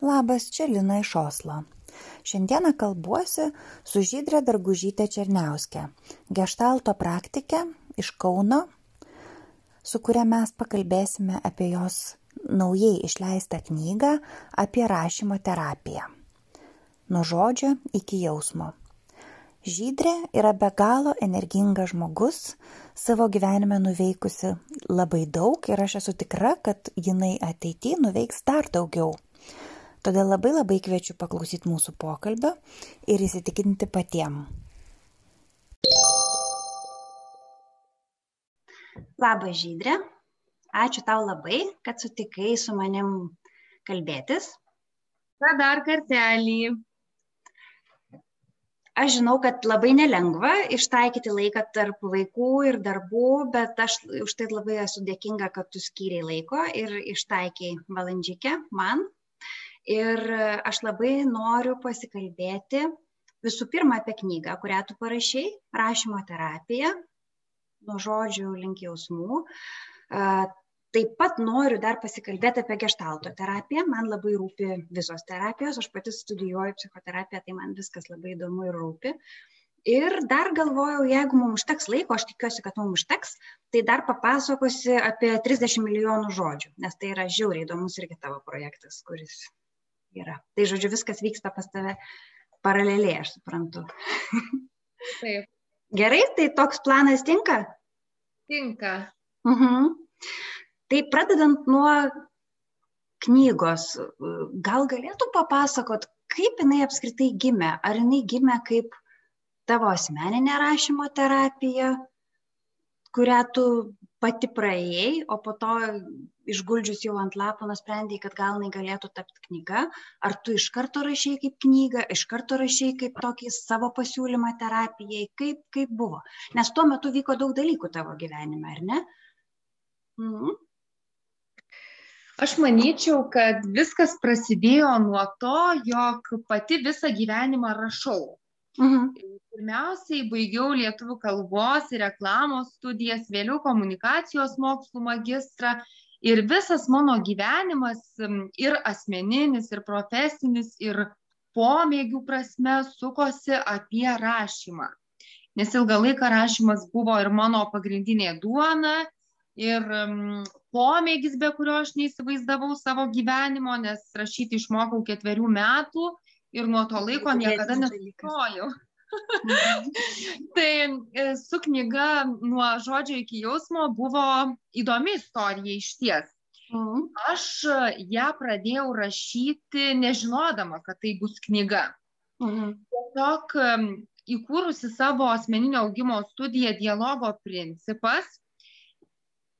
Labas, čia Lina iš Oslo. Šiandieną kalbuosi su Žydrė Dargužytė Černiauskė, gestalto praktikė iš Kauno, su kuria mes pakalbėsime apie jos naujai išleistą knygą apie rašymo terapiją. Nuo žodžio iki jausmo. Žydrė yra be galo energingas žmogus, savo gyvenime nuveikusi labai daug ir aš esu tikra, kad jinai ateityje nuveiks dar daugiau. Todėl labai labai kviečiu paklausyti mūsų pokalbio ir įsitikinti patiem. Labas Žydrė, ačiū tau labai, kad sutikai su manim kalbėtis. Na dar kartelį aš žinau kad labai nelengva ištaikyti laiką tarp vaikų ir darbų bet aš už tai labai esu dėkinga kad tu skyrei laiko ir ištaikei valandžikę man ir aš labai noriu pasikalbėti visų pirma apie knygą kurią tu parašei rašymo terapija nuo žodžių link jausmų. Taip pat noriu dar pasikalbėti apie geštalto terapiją. Man labai rūpi visos terapijos. Aš pati studijuoju psichoterapiją tai man viskas labai įdomu ir rūpi. Ir dar galvojau jeigu mum užteks laiko aš tikiuosi kad mum užteks tai dar papasakosi apie trisdešim milijonų žodžių nes tai yra žiauriai įdomus irgi tavo projektas kuris yra. Tai žodžiu viskas vyksta pas tave paraleliai aš suprantu. Taip. Gerai tai toks planas tinka? Tinka. Mhm. Tai pradedant nuo knygos gal galėtum papasakot kaip jinai apskritai gimė? Ar jinai gimė kaip tavo asmeninė rašymo terapija kurią tu pati praėjai o po to išguldžius jau ant lapo nusprendei kad gal jinai galėtų tapt knyga ar tu iš karto rašei kaip knygą iš karto rašei kaip tokį savo pasiūlymą terapijai kaip kaip buvo nes tuo metu vyko daug dalykų tavo gyvenime ar ne mhm. Aš manyčiau, kad viskas prasidėjo nuo to, jog pati visą gyvenimą rašau. Mhm. Pirmiausiai baigiau lietuvių kalbos ir reklamos studijas, vėliau komunikacijos mokslų magistrą ir visas mano gyvenimas ir asmeninis, ir profesinis, ir pomėgių prasme sukosi apie rašymą. Nes ilgą laiką rašymas buvo ir mano pagrindinė duona, ir pomėgis, be kurio aš neįsivaizdavau savo gyvenimo, nes rašyti išmokau ketverių metų ir nuo to laiko niekada nesustojau. Mhm. tai e, su knyga nuo žodžio iki jausmo buvo įdomi istorija iš ties. Mhm. Aš ją pradėjau rašyti nežinodama, kad tai bus knyga. Mhm. Tiesiog įkūrusi savo asmeninio augimo studiją dialogo principas,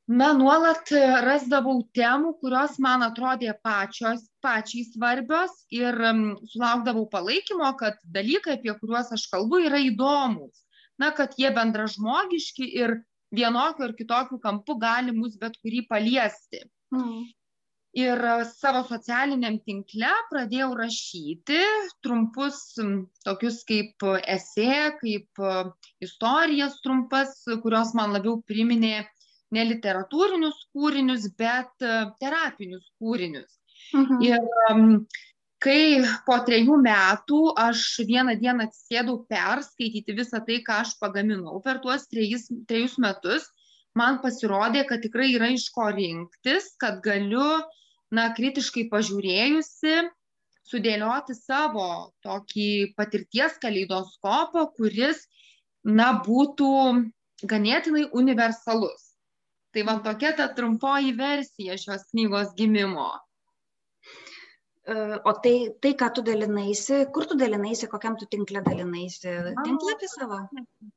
na nuolat rasdavau temų kurios man atrodė pačios pačiai svarbios ir sulaukdavau palaikymo kad dalykai apie kuriuos aš kalbu yra įdomūs na kad jie bendražmogiški ir vienokiu ar kitokiu kampu gali mus bet kurį paliesti mm. ir savo socialiniam tinkle pradėjau rašyti trumpus tokius kaip esė kaip istorijas trumpas kurios man labiau priminė ne literatūrinius kūrinius, bet e, terapinius kūrinius. Mhm. Ir kai po trejų metų aš vieną dieną atsisėdau perskaityti visą tai, ką aš pagaminau per tuos trejus, trejus metus, man pasirodė, kad tikrai yra iš ko rinktis, kad galiu, na, kritiškai pažiūrėjusi, sudėlioti savo tokį patirties kaleidoskopą, kuris, na, būtų ganėtinai universalus. Tai va tokia ta trumpoji versija šios knygos gimimo. E, o tai, tai, ką tu dalinaisi, kur tu dalinaisi, kokiam tu tinklė dalinaisi? Tinklapį savo?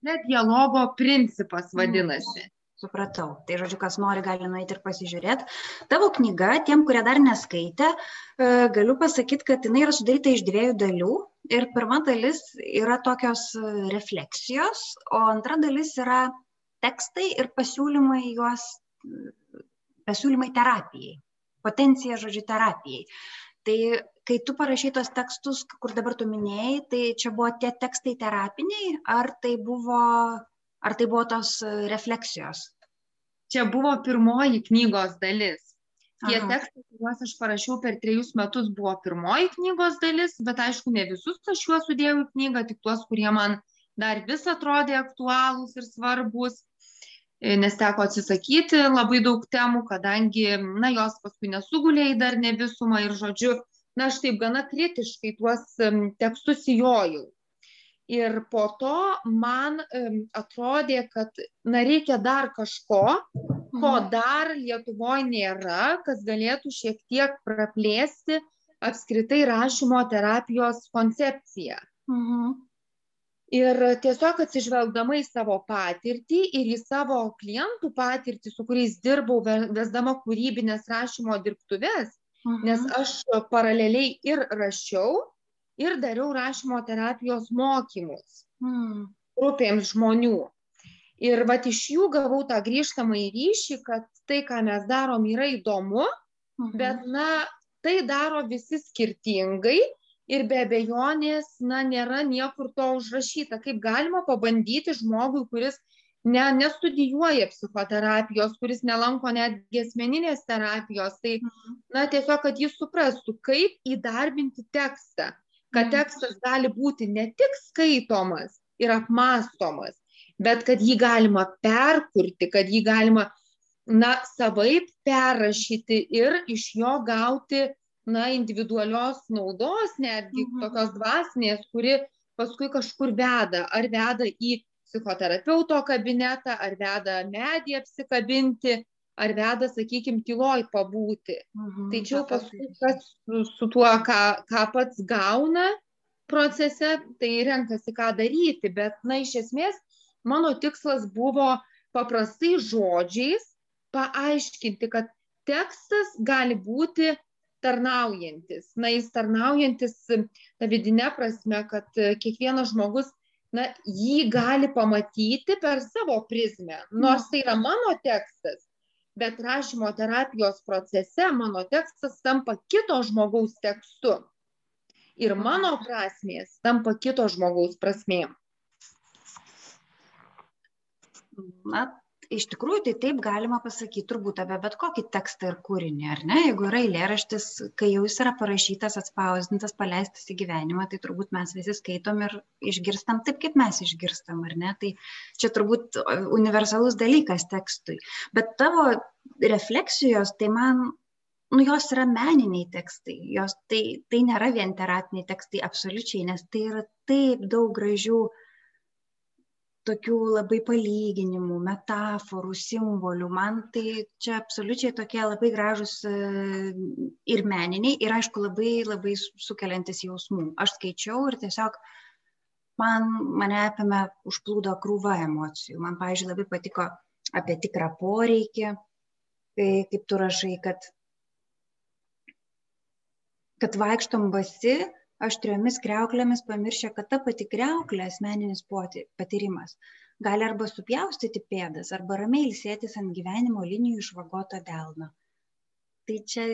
Net dialogo principas mm. vadinasi. Mm. Supratau. Tai žodžiu, kas nori, gali nueiti ir pasižiūrėti. Tavo knyga, tiem, kurie dar neskaitė, e, galiu pasakyti, kad jinai yra sudaryta iš dviejų dalių. Ir pirma dalis yra tokios refleksijos, o antra dalis yra tekstai ir pasiūlymai juos, pasiūlymai terapijai, potencija, žodžiu, terapijai. Tai kai tu parašai tos tekstus, kur dabar tu minėjai, tai čia buvo tie tekstai terapiniai, ar tai buvo, ar tai buvo tos refleksijos? Čia buvo pirmoji knygos dalis. Tie Aha. tekstai, kuriuos aš parašiau per trejus metus, buvo pirmoji knygos dalis, bet aišku, ne visus aš juos sudėjau į knygą, tik tuos, kurie man dar vis atrodė aktualūs ir svarbus, nes teko atsisakyti labai daug temų, kadangi, na, jos paskui nesugulė į dar ne visumą ir, žodžiu, na, aš taip gana kritiškai tuos tekstus įjojau. Ir po to man atrodė, kad, na, reikia dar kažko, ko mhm. dar Lietuvoje nėra, kas galėtų šiek tiek praplėsti apskritai rašymo terapijos koncepciją. Mhm. Ir tiesiog atsižvelgdama į savo patirtį ir į savo klientų patirtį, su kuriais dirbau vesdama kūrybinės rašymo dirbtuves, mhm. nes aš paraleliai ir rašiau, ir dariau rašymo terapijos mokymus mhm. grupėms žmonių ir vat iš jų gavau tą grįžtamąjį ryšį, kad tai, ką mes darom, yra įdomu, mhm. bet, na, tai daro visi skirtingai ir be abejonės, na, nėra niekur to užrašyta. Kaip galima pabandyti žmogui, kuris ne, nestudijuoja psichoterapijos, kuris nelanko netgi asmeninės terapijos, tai, mhm. na, tiesiog, kad jis suprastų, kaip įdarbinti tekstą, kad mhm. tekstas gali būti ne tik skaitomas ir apmastomas, bet kad jį galima perkurti, kad jį galima, na, savaip perrašyti ir iš jo gauti, na, individualios naudos, netgi mhm. tokios dvasinės, kuri paskui kažkur veda, ar veda į psichoterapeuto kabinetą, ar veda medį apsikabinti, ar veda, sakykime, tyloj pabūti. Mhm, tai čia paskui kas su, su tuo, ką, ką pats gauna procese, tai renkasi, ką daryti, bet, na, iš esmės, mano tikslas buvo paprastai žodžiais paaiškinti, kad tekstas gali būti tarnaujantis. Na, jis tarnaujantis ta vidinė prasme, kad kiekvienas žmogus, na, jį gali pamatyti per savo prizmę. Nors tai yra mano tekstas, bet rašymo terapijos procese mano tekstas tampa kito žmogaus tekstu. Ir mano prasmės tampa kito žmogaus prasmėm. na iš tikrųjų tai taip galima pasakyti turbūt apie bet kokį tekstą ir kūrinį, ar ne? Jeigu yra eilėraštis, kai jau jis yra parašytas, atspausdintas, paleistas į gyvenimą, tai turbūt mes visi skaitom ir išgirstam taip, kaip mes išgirstam, ar ne? Tai čia turbūt universalus dalykas tekstui. Bet tavo refleksijos, tai man nu, jos yra meniniai tekstai, jos, tai, tai nėra vien terapiniai tekstai absoliučiai, nes tai yra taip daug gražių tokių labai palyginimų, metaforų, simbolių. Man tai čia absoliučiai tokie labai gražus e, ir meniniai, ir aišku, labai, labai sukeliantis jausmų. Aš skaičiau ir tiesiog man, mane apėmė užplūdo krūva emocijų. Man, pavyzdžiui, labai patiko apie tikrą poreikį, kai, kaip tu rašai, kad, kad vaikštom basi, aštriomis kriauklėmis pamiršę, kad ta pati kriauklė, asmeninis patyrimas, gali arba supjaustyti pėdas, arba ramiai ilsėtis ant gyvenimo linijų išvagoto delno. Tai čia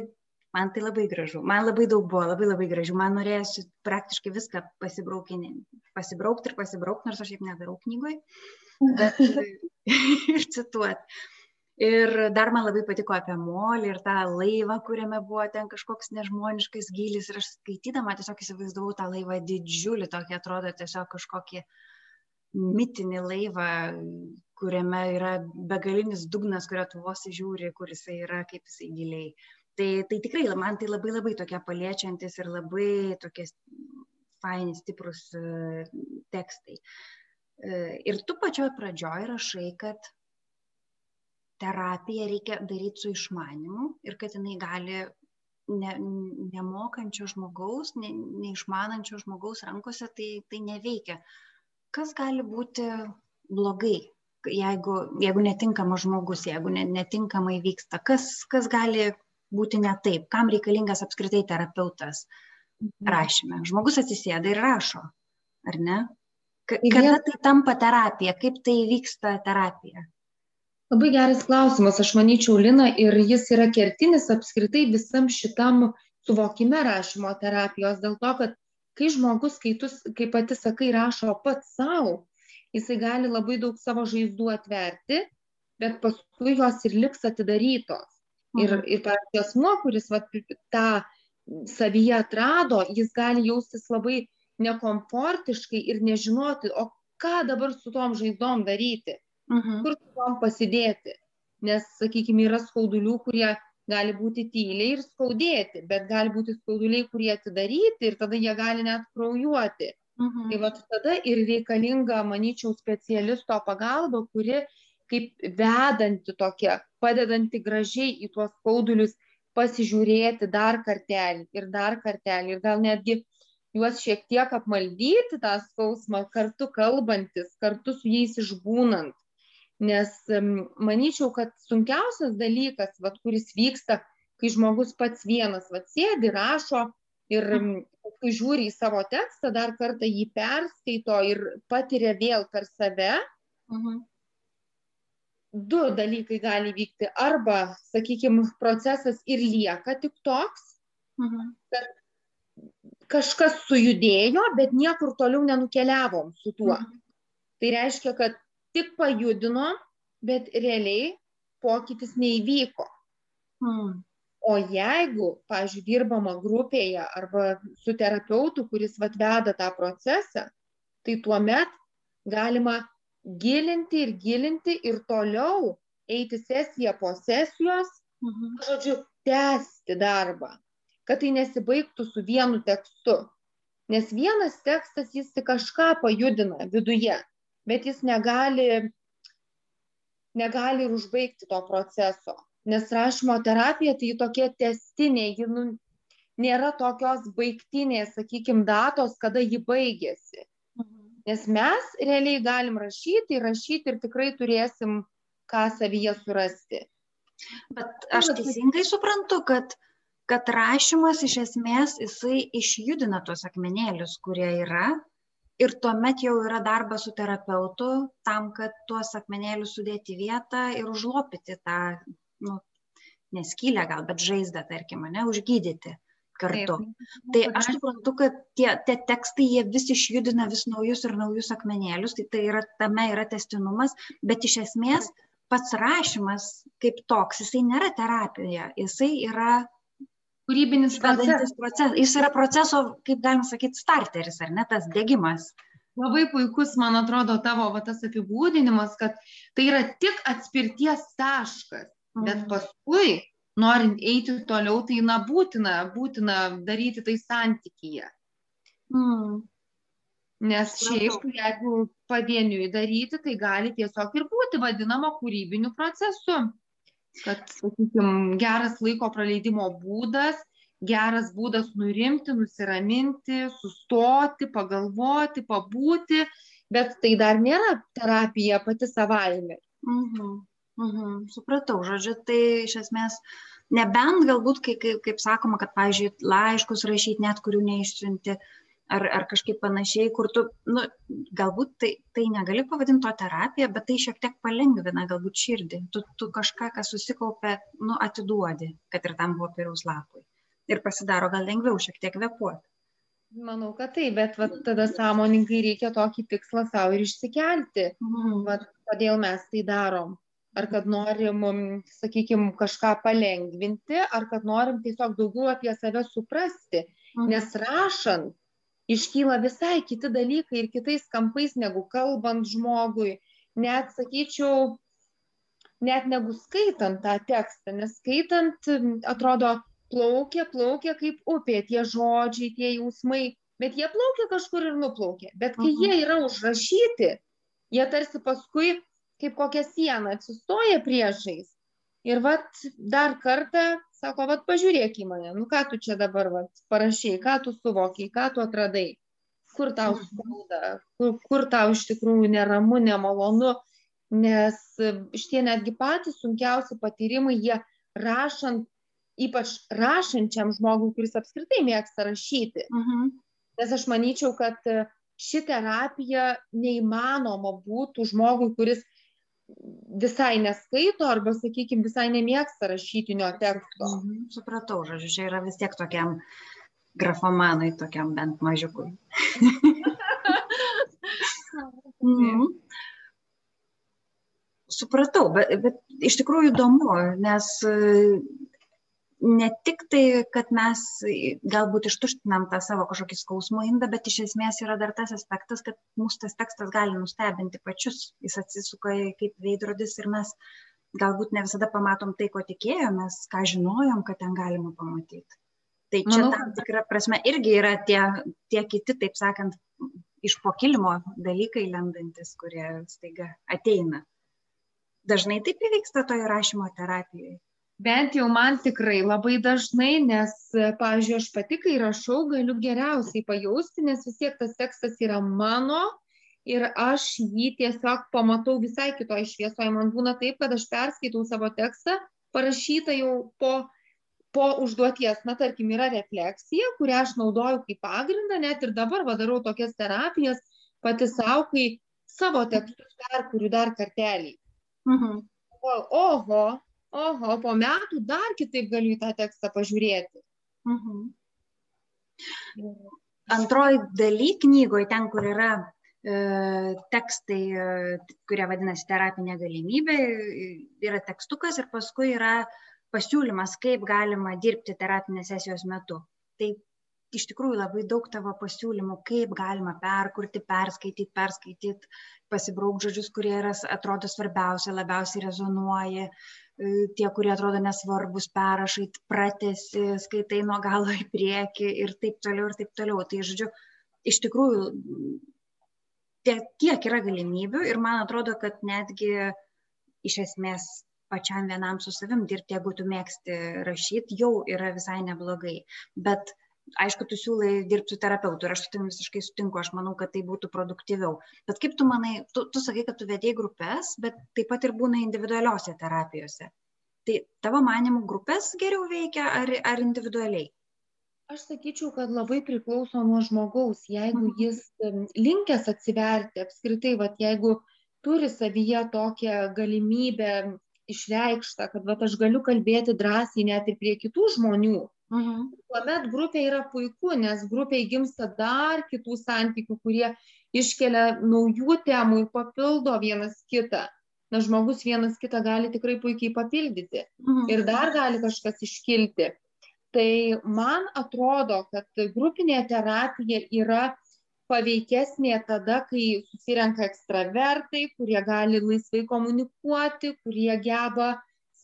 man tai labai gražu. Man labai daug buvo, labai labai gražu. Man norėjusi praktiškai viską pasibraukti ir pasibraukti, nors aš šiaip nedarau knygoj, bet ir cituoti. Ir dar man labai patiko apie molį ir tą laivą, kuriame buvo ten kažkoks nežmoniškas gilis. Ir aš skaitydama tiesiog įsivaizdavau tą laivą didžiulį, tokį atrodo tiesiog kažkokį mitinį laivą, kuriame yra begalinis dugnas, kurio tu vos žiūri, kur jisai yra, kaip jisai giliai. Tai, tai tikrai man tai labai labai tokie paliečiantis ir labai tokie faini, stiprus uh, tekstai. Uh, ir tu pačioj pradžioj rašai, kad terapiją reikia daryti su išmanimu ir kad jinai gali ne, nemokančio žmogaus, ne, neišmanančio žmogaus rankose tai, tai neveikia. Kas gali būti blogai, jeigu, jeigu netinkamas žmogus, jeigu ne, netinkamai vyksta, kas, kas gali būti ne taip, kam reikalingas apskritai terapeutas mhm. rašyme. Žmogus atsisėda ir rašo, ar ne? Kada tai tampa terapija, kaip tai vyksta terapija? Labai geras klausimas, aš manyčiau, Lina, ir jis yra kertinis apskritai visam šitam suvokime rašymo terapijos, dėl to, kad kai žmogus, kai tu, kaip pati sakai, rašo pats savo, jisai gali labai daug savo žaizdų atverti, bet paskui jos ir liks atidarytos. Ir, mhm. ir pavyzdžiui, asmo, kuris va, tą savyje atrado, jis gali jaustis labai nekomfortiškai ir nežinoti, o ką dabar su tom žaizdom daryti, mhm. kur tom pasidėti. Nes, sakykime, yra skaudulių, kurie gali būti tyliai ir skaudėti, bet gali būti skauduliai, kurie atidaryti ir tada jie gali net kraujuoti. Mhm. Tai va tada ir reikalinga, manyčiau, specialisto pagalba, kuri kaip vedanti tokia, padedanti gražiai į tuos skaudulius pasižiūrėti dar kartelį ir dar kartelį ir gal netgi juos šiek tiek apmaldyti tą skausmą, kartu kalbantis, kartu su jais išbūnant. Nes manyčiau, kad sunkiausias dalykas, vat, kuris vyksta, kai žmogus pats vienas vat, sėdi, rašo ir kai žiūri į savo tekstą, dar kartą jį perskaito ir patiria vėl per save, mhm. du dalykai gali vykti. Arba, sakykime, procesas ir lieka tik toks, mhm. kad kažkas sujudėjo, bet niekur toliau nenukeliavom su tuo. Mhm. Tai reiškia, kad tik pajudinom, bet realiai pokytis neįvyko. Mhm. O jeigu, pažiūrėjau, dirbama grupėje arba su terapeutu, kuris veda tą procesą, tai tuomet galima gilinti ir gilinti ir toliau eiti sesiją po sesijos, mhm. žodžiu, tęsti darbą, kad tai nesibaigtų su vienu tekstu. Nes vienas tekstas jis tik kažką pajudina viduje, bet jis negali, negali ir užbaigti to proceso. Nes rašymo terapija tai tokia testinė, ji nu, nėra tokios baigtinės, sakykime, datos, kada ji baigėsi. Nes mes realiai galim rašyti, rašyti ir tikrai turėsim ką savyje surasti. Bet aš teisingai suprantu, kad, kad rašymas iš esmės jisai išjudina tuos akmenėlius, kurie yra. Ir tuomet jau yra darbas su terapeutu tam, kad tuos akmenėlius sudėti vietą ir užlopyti tą, nu, neskylę gal, bet žaizdą, tarkim, ne, užgydyti kartu. Taip. Tai aš suprantu, kad tie, tie tekstai, jie vis išjudina vis naujus ir naujus akmenėlius, tai, tai yra, tame yra testinumas, bet iš esmės pats rašymas kaip toks, jisai nėra terapija, jisai yra kūrybinis procesas. procesas. Jis yra proceso, kaip galima sakyti, starteris, ar ne tas dėgymas. Labai puikus, man atrodo, tavo va, tas apibūdinimas, kad tai yra tik atspirties taškas, bet paskui norint eiti toliau, tai na būtina, būtina daryti tai santykyje. Mm. Nes šiaip, jeigu pavieniui daryti, tai gali tiesiog ir būti vadinama kūrybiniu procesu. Kad, sakykime, geras laiko praleidimo būdas, geras būdas nurimti, nusiraminti, sustoti, pagalvoti, pabūti, bet tai dar nėra terapija pati savaime. Mhm. Mhm, supratau, žodžiu, tai iš esmės, nebent galbūt, kai, kaip, kaip sakoma, kad, pavyzdžiui, laiškus rašyti net, kurių neišsiunti, ar, ar kažkaip panašiai, kur tu, nu, galbūt tai, tai negali pavadinti to terapija, bet tai šiek tiek palengvina galbūt širdį. Tu, tu kažką, kas susikaupė, nu, atiduodi, kad ir tam popieriaus lapui. Ir pasidaro gal lengviau šiek tiek vepuoti. Manau, kad taip, bet vat, tada sąmoningai reikia tokį tikslą savo ir išsikelti. Mhm. Vat, kodėl mes tai darom ar kad norim, sakykim, kažką palengvinti, ar kad norim tiesiog daugiau apie save suprasti. Mhm. Nes rašant iškyla visai kiti dalykai ir kitais kampais negu kalbant žmogui. Net, sakyčiau, net negu skaitant tą tekstą, nes skaitant atrodo plaukia, plaukia kaip upė tie žodžiai, tie jausmai, bet jie plaukia kažkur ir nuplaukia. Bet kai mhm. jie yra užrašyti, jie tarsi paskui kaip kokia siena atsistoja priešais. Ir vat dar kartą sako, vat pažiūrėk į mane, nu ką tu čia dabar vat, parašiai, ką tu suvokiai, ką tu atradai, kur tau mhm. skauda, kur, kur tau iš tikrųjų neramu, nemalonu, nes šitie netgi patys sunkiausi patyrimai, jie rašant, ypač rašančiam žmogui, kuris apskritai mėgsta rašyti. Uh mhm. -huh. Nes aš manyčiau, kad ši terapija neįmanoma būtų žmogui, kuris visai neskaito arba, sakykime, visai nemėgsta rašytinio teksto. Mhm, supratau, žodžiu, čia yra vis tiek tokiam grafomanui, tokiam bent mažiukui. mhm. Supratau, bet, bet iš tikrųjų įdomu, nes ne tik tai, kad mes galbūt ištuštinam tą savo kažkokį skausmų indą, bet iš esmės yra dar tas aspektas, kad mūsų tas tekstas gali nustebinti pačius. Jis atsisuka kaip veidrodis ir mes galbūt ne visada pamatom tai, ko tikėjomės, ką žinojom, kad ten galima pamatyti. Tai čia Manau, tam tikrą prasme irgi yra tie, tie kiti, taip sakant, iš pokilimo dalykai lendantis, kurie staiga ateina. Dažnai taip įvyksta toje rašymo terapijoje. Bent jau man tikrai labai dažnai, nes, pavyzdžiui, aš pati, kai rašau, galiu geriausiai pajausti, nes vis tiek tas tekstas yra mano ir aš jį tiesiog pamatau visai kitoj šviesoje. Man būna taip, kad aš perskaitau savo tekstą, parašytą jau po, po užduoties. Na, tarkim, yra refleksija, kurią aš naudoju kaip pagrindą, net ir dabar vadarau tokias terapijas pati savo, kai savo tekstus perkuriu dar kartelį. Mhm. Oho, oho, po metų dar kitaip galiu į tą tekstą pažiūrėti. Mhm. Antroji daly knygoje, ten, kur yra e, tekstai, e, kurie vadinasi terapinė galimybė, yra tekstukas ir paskui yra pasiūlymas, kaip galima dirbti terapinės sesijos metu. Tai iš tikrųjų labai daug tavo pasiūlymų, kaip galima perkurti, perskaityti, perskaityti, pasibrauk žodžius, kurie yra, atrodo svarbiausia, labiausiai rezonuoja, tie, kurie atrodo nesvarbus, perrašai, pratesi, skaitai nuo galo į priekį ir taip toliau ir taip toliau. Tai, žodžiu, iš tikrųjų, tiek yra galimybių ir man atrodo, kad netgi iš esmės pačiam vienam su savim dirbti, jeigu tu mėgsti rašyti, jau yra visai neblogai. Bet aišku, tu siūlai dirbti su terapeutu ir aš su tavimi visiškai sutinku, aš manau, kad tai būtų produktyviau. Bet kaip tu manai, tu, tu sakai, kad tu vedėjai grupės, bet taip pat ir būna individualiuose terapijose. Tai tavo manimų grupės geriau veikia ar, ar individualiai? Aš sakyčiau, kad labai priklauso nuo žmogaus. Jeigu mhm. jis linkęs atsiverti, apskritai, vat, jeigu turi savyje tokią galimybę išreikštą, kad vat, aš galiu kalbėti drąsiai net ir prie kitų žmonių, Mhm. Tuomet grupė yra puiku, nes grupė įgimsta dar kitų santykių, kurie iškelia naujų temų, papildo vienas kitą. Na, žmogus vienas kitą gali tikrai puikiai papildyti mhm. ir dar gali kažkas iškilti. Tai man atrodo, kad grupinė terapija yra paveikesnė tada, kai susirenka ekstravertai, kurie gali laisvai komunikuoti, kurie geba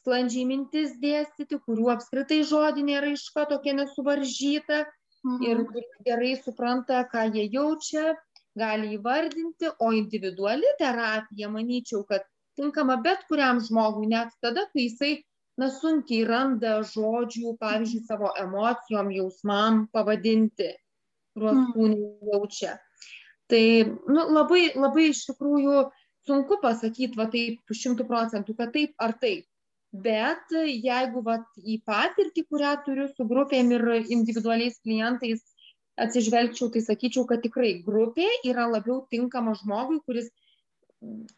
sklandžiai mintis dėstyti, kurių apskritai žodinė raiška tokia nesuvaržyta mhm. ir gerai supranta, ką jie jaučia, gali įvardinti, o individuali terapija, manyčiau, kad tinkama bet kuriam žmogui, net tada, kai jisai na, sunkiai randa žodžių, pavyzdžiui, savo emocijom, jausmam pavadinti, kuriuos mm. kūnai jaučia. Tai nu, labai, labai iš tikrųjų sunku pasakyti, va taip, šimtų procentų, kad taip ar taip bet jeigu vat į patirtį kurią turiu su grupėm ir individualiais klientais atsižvelgčiau tai sakyčiau kad tikrai grupė yra labiau tinkama žmogui kuris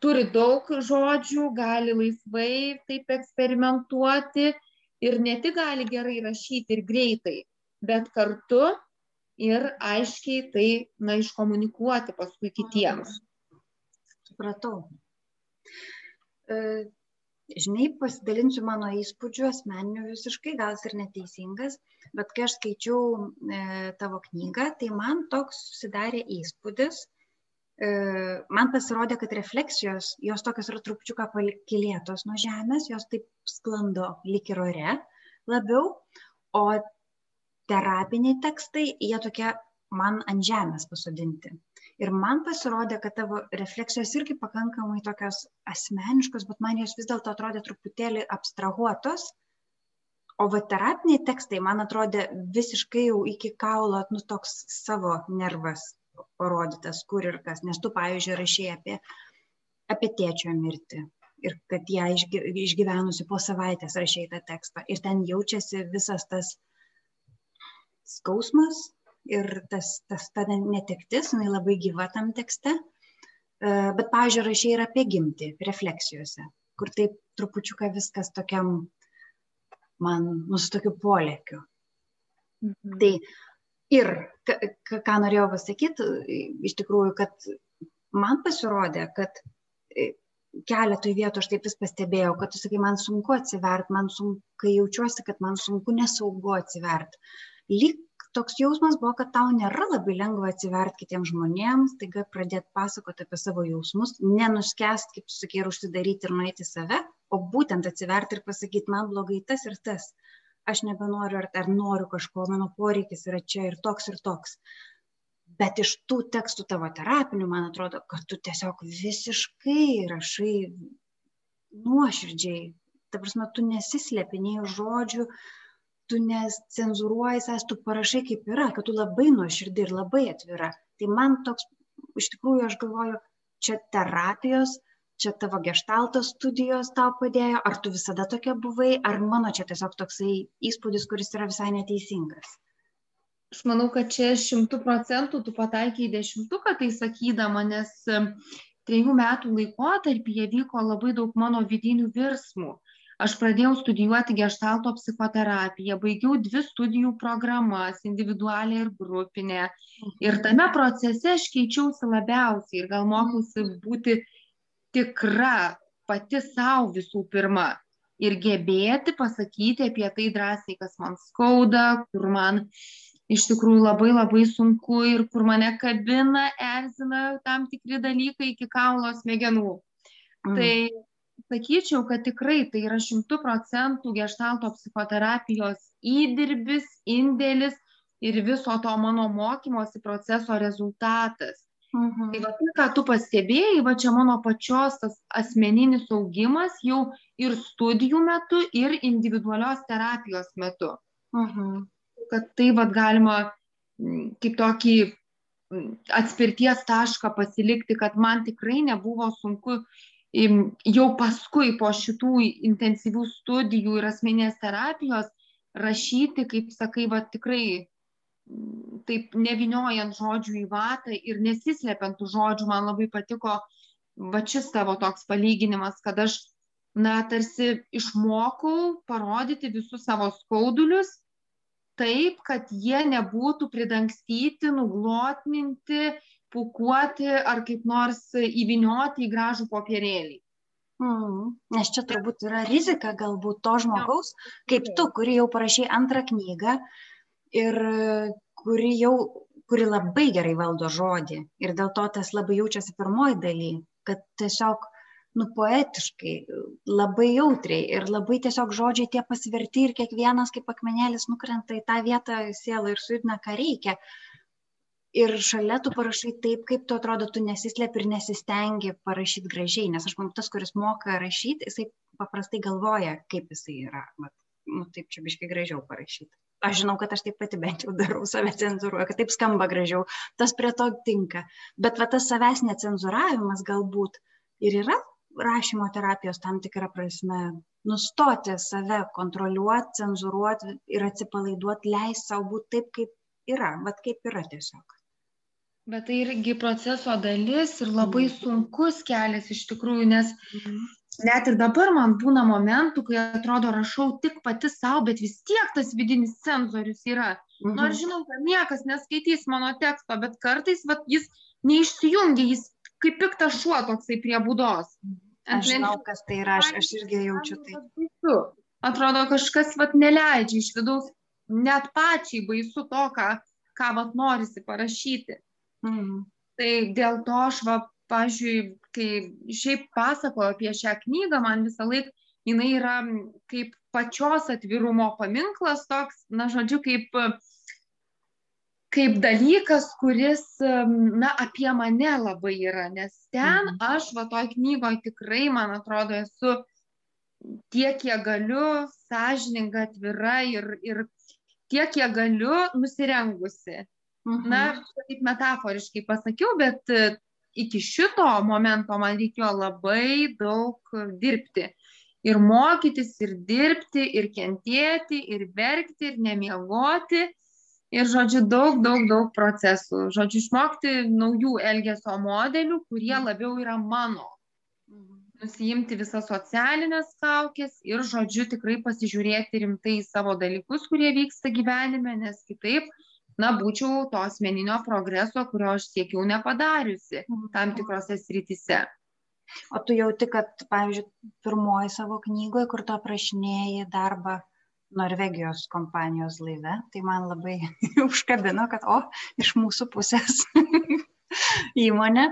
turi daug žodžių gali laisvai taip eksperimentuoti ir ne tik gali gerai rašyti ir greitai bet kartu ir aiškiai tai na iškomunikuoti paskui kitiems. Supratau. E, žinai pasidalinsiu mano įspūdžiu asmeniniu visiškai gal ir neteisingas bet kai aš skaičiau e, tavo knygą tai man toks susidarė įspūdis e, man pasirodė kad refleksijos jos tokios yra trupučiuką pakilėtos nuo žemės jos taip sklando lyg ir ore labiau o terapiniai tekstai jie tokie man ant žemės pasodinti ir man pasirodė kad tavo refleksijos irgi pakankamai tokios asmeniškos bet man jos vis dėlto atrodė truputėlį abstrahuotos. O va terapiniai tekstai man atrodė visiškai jau iki kaulo nu toks savo nervas parodytas kur ir kas. Nes tu pavyzdžiui rašei apie apie tėčio mirtį ir kad ją išgyvenusi po savaitės rašei tą tekstą. Ir ten jaučiasi visas tas skausmas ir tas, tas ta netektis, jinai labai gyva tam tekste. E, bet, pavyzdžiui, rašiai ir apie gimti, refleksijose, kur taip trupučiuką viskas tokiam, man, mūsų tokiu polėkiu. Mhm. Tai ir, ką norėjau pasakyti, iš tikrųjų, kad man pasirodė, kad keletoj vietų aš taip vis pastebėjau, kad tu sakai, man sunku atsiverti, man sunku, kai jaučiuosi, kad man sunku nesaugu atsiverti. Lyg toks jausmas buvo, kad tau nėra labai lengva atsiverti kitiems žmonėms, taiga pradėti pasakoti apie savo jausmus, nenuskest, kaip tu sakai, ir užsidaryti ir nueiti save, o būtent atsiverti ir pasakyti, man blogai tas ir tas. Aš nebenoriu ar, ar noriu kažko, mano poreikis yra čia ir toks ir toks. Bet iš tų tekstų tavo terapinių, man atrodo, kad tu tiesiog visiškai rašai nuoširdžiai. Ta prasme, tu nesislepi nei žodžių, tu nescenzuruoji savęs, tu parašai kaip yra, kad tu labai nuoširdį ir labai atvira. Tai man toks, iš tikrųjų, aš galvoju, čia terapijos, čia tavo gestaltos studijos tau padėjo, ar tu visada tokia buvai, ar mano čia tiesiog toksai įspūdis, kuris yra visai neteisingas aš manau, kad čia šimtų procentų tu pataikiai dešimtuką tai sakydama, nes trejų metų laikotarpyje vyko labai daug mano vidinių virsmų. Aš pradėjau studijuoti gestalto psichoterapiją, baigiau dvi studijų programas, individualią ir grupinę. Ir tame procese aš keičiausi labiausiai ir gal mokiausi būti tikra pati savo visų pirma. Ir gebėti pasakyti apie tai drąsiai, kas man skauda, kur man iš tikrųjų labai labai sunku ir kur mane kabina, erzina tam tikri dalykai iki kaulo smegenų. Mm. Tai sakyčiau, kad tikrai tai yra šimtų procentų gestalto psichoterapijos įdirbis, indėlis ir viso to mano mokymosi proceso rezultatas. Mhm. Tai va tai, ką tu pastebėjai, va čia mano pačios tas asmeninis augimas jau ir studijų metu, ir individualios terapijos metu. Mhm kad tai vat galima kaip tokį atspirties tašką pasilikti, kad man tikrai nebuvo sunku jau paskui po šitų intensyvių studijų ir asmenės terapijos rašyti, kaip sakai, va tikrai mm, taip neviniojant žodžių į vatą ir nesislepiant tų žodžių, man labai patiko va šis tavo toks palyginimas, kad aš, na, tarsi išmokau parodyti visus savo skaudulius taip, kad jie nebūtų pridangstyti, nuglotninti, pukuoti ar kaip nors įvinioti į gražų popierėlį. Mm, nes čia turbūt yra rizika galbūt to žmogaus, kaip tu, kuri jau parašy antrą knygą ir kuri jau, kuri labai gerai valdo žodį ir dėl to tas labai jaučiasi pirmoji daly, kad tiesiog nu poetiškai labai jautriai ir labai tiesiog žodžiai tie pasverti ir kiekvienas kaip akmenėlis nukrenta į tą vietą sielą ir sujudina, ką reikia. Ir šalia tu parašai taip, kaip tu atrodo, tu nesislėpi ir nesistengi parašyti gražiai, nes aš manau, tas, kuris moka rašyti, jisai paprastai galvoja, kaip jisai yra. Vat, nu, taip čia biškai gražiau parašyti. Aš žinau, kad aš taip pati bent jau darau, save cenzuruoju, kad taip skamba gražiau, tas prie to tinka. Bet va tas savęs necenzuravimas galbūt ir yra rašymo terapijos tam tikra prasme nustoti save kontroliuoti, cenzuruoti ir atsipalaiduoti, leisti savo būti taip, kaip yra, bet kaip yra tiesiog. Bet tai irgi proceso dalis ir labai mhm. sunkus kelias iš tikrųjų, nes mhm. net ir dabar man būna momentų, kai atrodo rašau tik pati savo, bet vis tiek tas vidinis cenzorius yra. Mhm. Nors žinau, kad niekas neskaitys mano teksto, bet kartais vat, jis neišsijungia, jis kaip piktas šuo toksai prie būdos. Aš žinau, kas tai yra, aš, aš irgi jaučiu tai. Atrodo, kažkas vat neleidžia iš vidaus, net pačiai baisu to, ką, ką vat norisi parašyti. Mm. Tai dėl to aš, va, pažiūrėjau, kai šiaip pasakoju apie šią knygą, man visą laiką jinai yra kaip pačios atvirumo paminklas toks, na, žodžiu, kaip kaip dalykas, kuris, na, apie mane labai yra, nes ten mhm. aš, va, toj knygoje tikrai, man atrodo, esu tiek, kiek galiu, sąžininga, atvira ir, ir tiek, kiek galiu, nusirengusi. Mhm. Na, taip metaforiškai pasakiau, bet e, iki šito momento man reikėjo labai daug dirbti. Ir mokytis, ir dirbti, ir kentėti, ir verkti, ir nemiegoti ir, žodžiu, daug, daug, daug procesų. Žodžiu, išmokti naujų elgesio modelių, kurie labiau yra mano. Nusijimti visas socialinės kaukės ir, žodžiu, tikrai pasižiūrėti rimtai į savo dalykus, kurie vyksta gyvenime, nes kitaip, na, būčiau to asmeninio progreso, kurio aš siekiau nepadariusi tam tikrose srityse. O tu jauti, kad, pavyzdžiui, pirmoji savo knygoje, kur tu aprašinėjai darbą Norvegijos kompanijos laive, tai man labai užkabino, kad, o, iš mūsų pusės įmonė,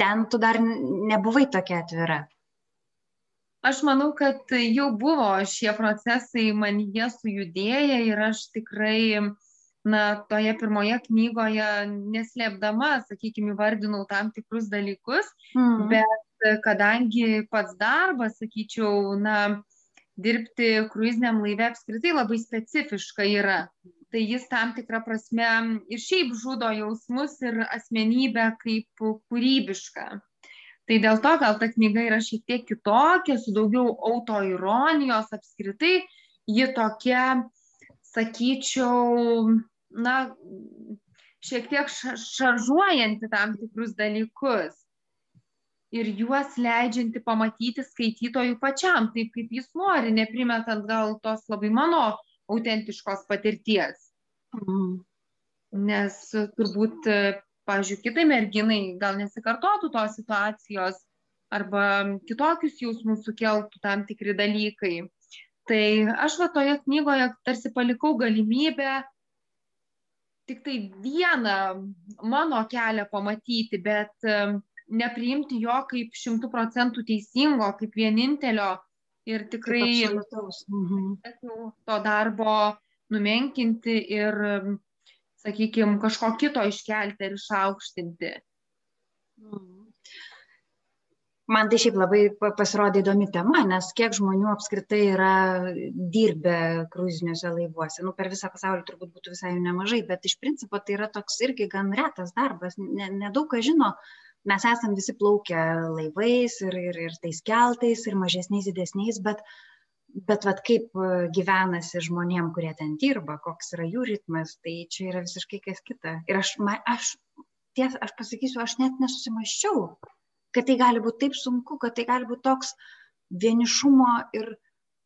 ten tu dar nebuvai tokia atvira. Aš manau, kad jau buvo šie procesai man jie sujudėję ir aš tikrai na, toje pirmoje knygoje neslėpdama, sakykime, įvardinau tam tikrus dalykus, mm. bet kadangi pats darbas, sakyčiau, na, dirbti kruiziniam laive apskritai labai specifiška yra. Tai jis tam tikrą prasme ir šiaip žudo jausmus ir asmenybę kaip kūrybišką. Tai dėl to gal ta knyga yra šiek tiek kitokia, su daugiau autoironijos apskritai, ji tokia, sakyčiau, na, šiek tiek šaržuojanti tam tikrus dalykus ir juos leidžianti pamatyti skaitytojų pačiam, taip kaip jis nori, neprimetant gal tos labai mano autentiškos patirties. Mm. Nes turbūt pavyzdžiui, kitai merginai gal nesikartotų tos situacijos arba kitokius jausmus sukeltų tam tikri dalykai. Tai aš va toje knygoje tarsi palikau galimybę tik tai vieną mano kelią pamatyti, bet nepriimti jo kaip šimtų procentų teisingo, kaip vienintelio ir tikrai mhm. to darbo numenkinti ir sakykime, kažko kito iškelti ir išaukštinti. Mm. Man tai šiaip labai pasirodė įdomi tema, nes kiek žmonių apskritai yra dirbę kruiziniuose laivuose. Nu, per visą pasaulį turbūt būtų visai nemažai, bet iš principo tai yra toks irgi gan retas darbas. Nedaug ne kas žino, mes esam visi plaukę laivais ir, ir, ir tais keltais, ir mažesniais, didesniais, bet bet vat kaip e, gyvenasi žmonėm, kurie ten dirba, koks yra jų ritmas, tai čia yra visiškai kas kita. Ir aš, aš ties, aš pasakysiu, aš net nesusimaščiau, kad tai gali būti taip sunku, kad tai gali būti toks vienišumo ir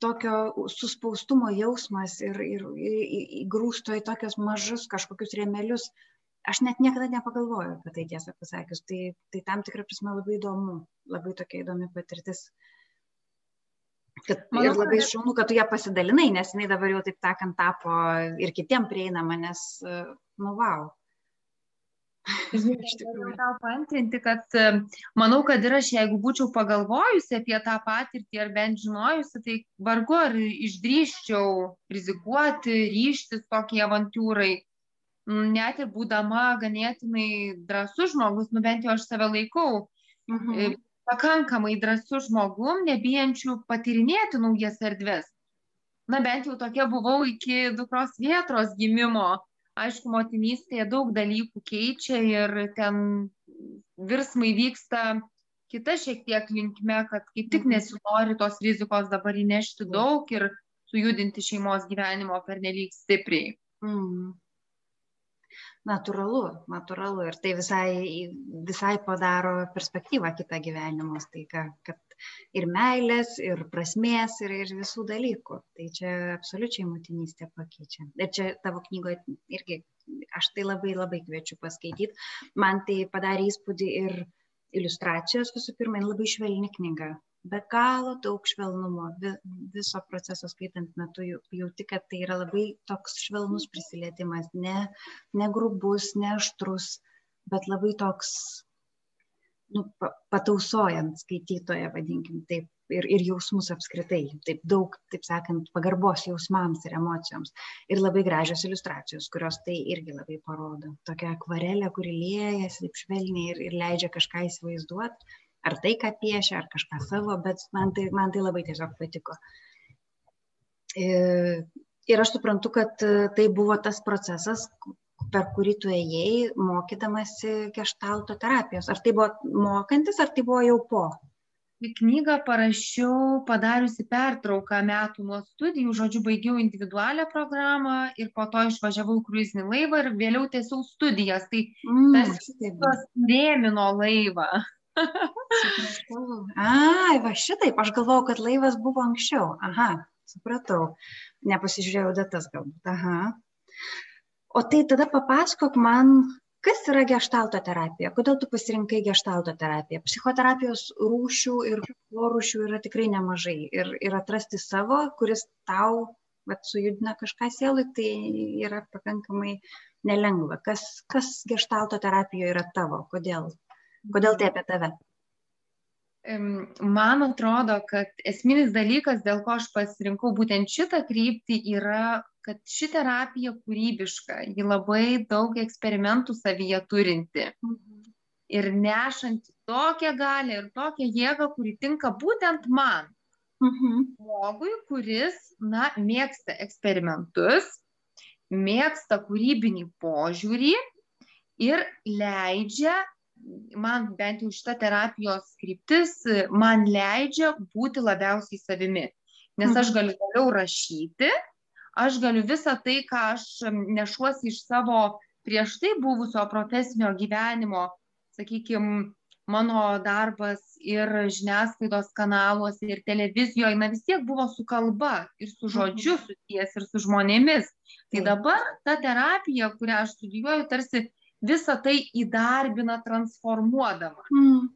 tokio suspaustumo jausmas ir, ir, ir įgrūsto į tokius mažus kažkokius rėmelius. Aš net niekada nepagalvoju apie tai tiesą pasakius. Tai, tai tam tikrą prasme labai įdomu, labai tokia įdomi patirtis. Kad Manau, ir labai kad... šaunu, kad tu ją pasidalinai, nes jinai dabar jau taip sakant tapo ir kitiem prieinama, nes, nu, wow. Iš tikrųjų. Tau paantrinti, kad manau, kad ir aš, jeigu būčiau pagalvojusi apie tą patirtį ar bent žinojusi, tai vargu ar išdryščiau rizikuoti, ryštis tokiai avantūrai. Net ir būdama ganėtinai drasus žmogus, nu bent jau aš save laikau, mhm pakankamai drąsiu žmogum, nebijančiu patirinėti naujas erdves. Na bent jau tokia buvau iki dukros vietros gimimo. Aišku, motinystėje daug dalykų keičia ir ten virsmai vyksta kita šiek tiek linkme, kad kaip tik mhm. nesinori tos rizikos dabar įnešti daug ir sujudinti šeimos gyvenimo per nelik stipriai. Mm natūralu natūralu. Ir tai visai visai padaro perspektyvą kitą gyvenimo staiga kad ir meilės ir prasmės ir ir visų dalykų. Tai čia absoliučiai motinystė pakeičia. Ir čia tavo knygoje irgi aš tai labai labai kviečiu paskaityt. Man tai padarė įspūdį ir iliustracijos visų pirma labai švelni knyga be galo daug švelnumo vi viso proceso skaitant metu jauti kad tai yra labai toks švelnus prisilietimas ne ne grubus ne aštrus bet labai toks nu pa patausojant skaitytoją vadinkim taip ir ir jausmus apskritai taip daug taip sakant pagarbos jausmams ir emocijoms. Ir labai gražios iliustracijos kurios tai irgi labai parodo. Tokia akvarelė kuri liejasi taip švelniai ir ir leidžia kažką įsivaizduot ar tai, ką piešia, ar kažką savo, bet man tai, man tai labai tiesiog patiko. Ir aš suprantu, kad tai buvo tas procesas, per kurį tu ėjai, mokydamasi gestalto terapijos. Ar tai buvo mokantis, ar tai buvo jau po? Knygą parašiau padariusi pertrauką metų nuo studijų, žodžiu, baigiau individualią programą ir po to išvažiavau kruizinį laivą ir vėliau tiesiog studijas. Tai mm, tas rėmino laivą. Ai, va šitaip, aš galvojau, kad laivas buvo anksčiau. Aha, supratau. Nepasižiūrėjau datas galbūt. Aha. O tai tada papasakok man, kas yra gestalto terapija? Kodėl tu pasirinkai gestalto terapiją? Psichoterapijos rūšių ir porūšių yra tikrai nemažai. Ir, ir atrasti savo, kuris tau vat, sujudina kažką sielui, tai yra pakankamai nelengva. Kas, kas gestalto terapijoje yra tavo? Kodėl? Kodėl tai apie tave? Man atrodo, kad esminis dalykas, dėl ko aš pasirinkau būtent šitą kryptį, yra, kad ši terapija kūrybiška, ji labai daug eksperimentų savyje turinti. Mhm. Ir nešanti tokią galę ir tokią jėgą, kuri tinka būtent man. Mhm. Žmogui, kuris, na, mėgsta eksperimentus, mėgsta kūrybinį požiūrį ir leidžia man bent jau šita terapijos kryptis man leidžia būti labiausiai savimi. Nes aš mhm. galiu toliau rašyti, aš galiu visą tai, ką aš nešuosi iš savo prieš tai buvusio profesinio gyvenimo, sakykime, mano darbas ir žiniasklaidos kanaluose, ir televizijoje, na vis tiek buvo su kalba ir su žodžiu mhm. susijęs ir su žmonėmis. Tai dabar ta terapija, kurią aš studijuoju, tarsi visą tai įdarbina transformuodama. Mm.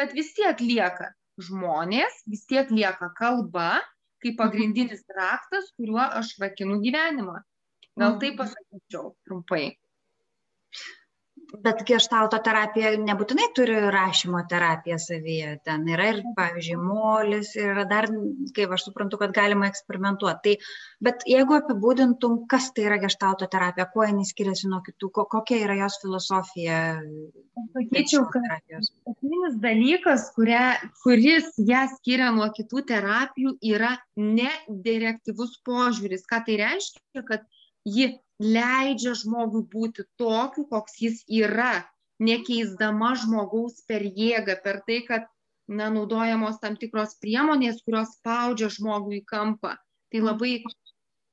Kad vis tiek lieka žmonės, vis tiek lieka kalba, kaip pagrindinis raktas, kuriuo aš vakinu gyvenimą. Gal tai pasakyčiau trumpai bet geštalto terapija nebūtinai turi rašymo terapiją savyje. Ten yra ir, pavyzdžiui, molis, yra dar, kaip aš suprantu, kad galima eksperimentuoti. Tai, bet jeigu apibūdintum, kas tai yra geštalto terapija, kuo jinai skiriasi nuo kitų, ko, kokia yra jos filosofija? Sakyčiau, kad esminis dalykas, kuria, kuris ją skiria nuo kitų terapijų, yra nedirektyvus požiūris. Ką tai reiškia, kad ji leidžia žmogui būti tokiu, koks jis yra, nekeisdama žmogaus per jėgą, per tai, kad na, naudojamos tam tikros priemonės, kurios spaudžia žmogų į kampą. Tai labai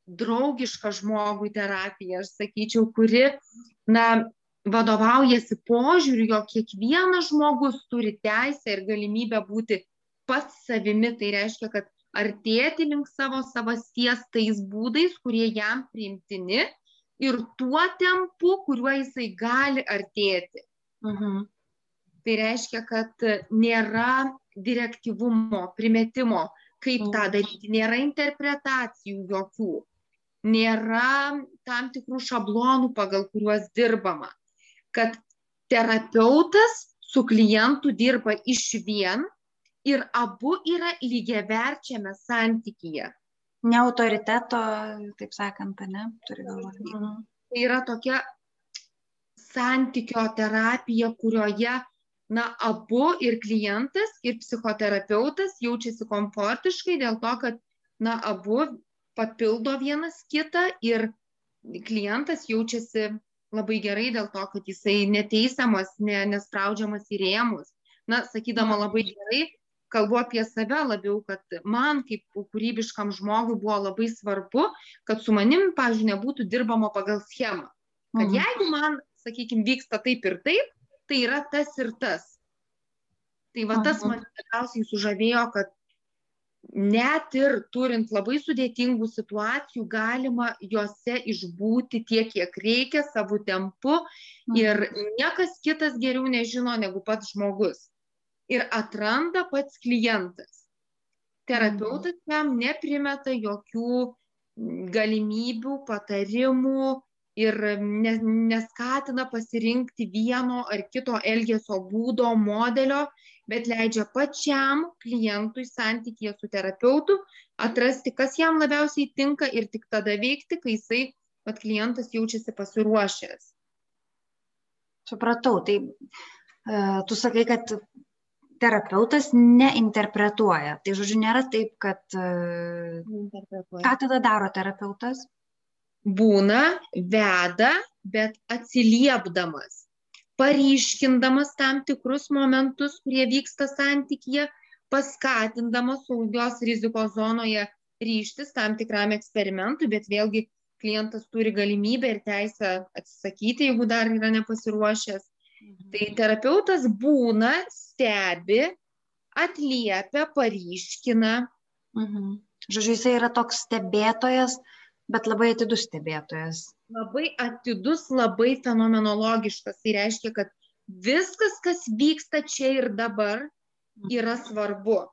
draugiška žmogui terapija, aš sakyčiau, kuri na, vadovaujasi požiūriu, jog kiekvienas žmogus turi teisę ir galimybę būti pats savimi. Tai reiškia, kad artėti link savo savasties tais būdais, kurie jam priimtini ir tuo tempu, kuriuo jisai gali artėti. Mhm. Tai reiškia, kad nėra direktyvumo, primetimo, kaip mhm. tą daryti, nėra interpretacijų jokių, nėra tam tikrų šablonų, pagal kuriuos dirbama. Kad terapeutas su klientu dirba iš vien ir abu yra lygiaverčiame santykyje ne autoriteto, taip sakant, ne, turi galvoje. Mhm. Tai yra tokia santykio terapija, kurioje, na, abu ir klientas, ir psichoterapeutas jaučiasi komfortiškai dėl to, kad, na, abu papildo vienas kitą ir klientas jaučiasi labai gerai dėl to, kad jisai neteisiamas, ne, nespraudžiamas į rėmus. Na, sakydama labai gerai, kalbu apie save labiau, kad man kaip kūrybiškam žmogui buvo labai svarbu, kad su manim, pavyzdžiui, nebūtų dirbama pagal schemą. Kad mhm. jeigu man, sakykime, vyksta taip ir taip, tai yra tas ir tas. Tai va tas man labiausiai sužavėjo, kad net ir turint labai sudėtingų situacijų, galima juose išbūti tiek, kiek reikia, savo tempu ir mhm. niekas kitas geriau nežino negu pats žmogus ir atranda pats klientas. Terapeutas mhm. jam neprimeta jokių galimybių, patarimų ir neskatina pasirinkti vieno ar kito elgesio būdo, modelio, bet leidžia pačiam klientui santykėje su terapeutu atrasti, kas jam labiausiai tinka ir tik tada veikti, kai jisai, pat klientas jaučiasi pasiruošęs. Supratau, tai uh, tu sakai, kad terapeutas neinterpretuoja. Tai žodžiu, nėra taip, kad... Ką tada daro terapeutas? Būna, veda, bet atsiliepdamas, paryškindamas tam tikrus momentus, kurie vyksta santykyje, paskatindamas saugios rizikos zonoje ryštis tam tikram eksperimentui, bet vėlgi klientas turi galimybę ir teisę atsisakyti, jeigu dar yra nepasiruošęs. Mhm. Tai terapeutas būna, stebi, atliepia, paryškina. Mhm. Žodžiu, jisai yra toks stebėtojas, bet labai atidus stebėtojas. labai atidus, labai fenomenologiškas. Tai reiškia, kad viskas, kas vyksta čia ir dabar, yra svarbu.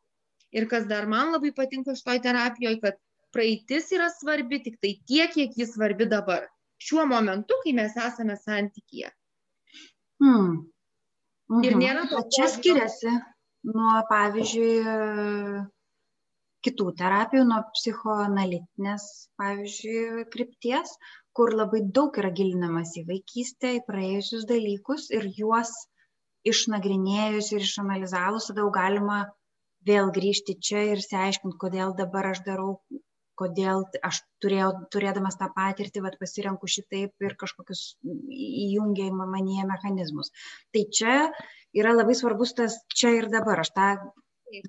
Ir kas dar man labai patinka šitoj terapijoje, kad praeitis yra svarbi tik tai tiek, kiek jis svarbi dabar. Šiuo momentu, kai mes esame santykyje. Hmm. Mhm. Ir nėra to. Čia skiriasi nuo, pavyzdžiui, kitų terapijų, nuo psichoanalitinės, pavyzdžiui, krypties, kur labai daug yra gilinamas į vaikystę, į praėjusius dalykus ir juos išnagrinėjus ir išanalizavus, tada jau galima vėl grįžti čia ir išsiaiškinti, kodėl dabar aš darau, kodėl aš turėjau, turėdamas tą patirtį, vat, pasirenku šitaip ir kažkokius įjungia į manyje mechanizmus. Tai čia yra labai svarbus tas čia ir dabar. Aš tą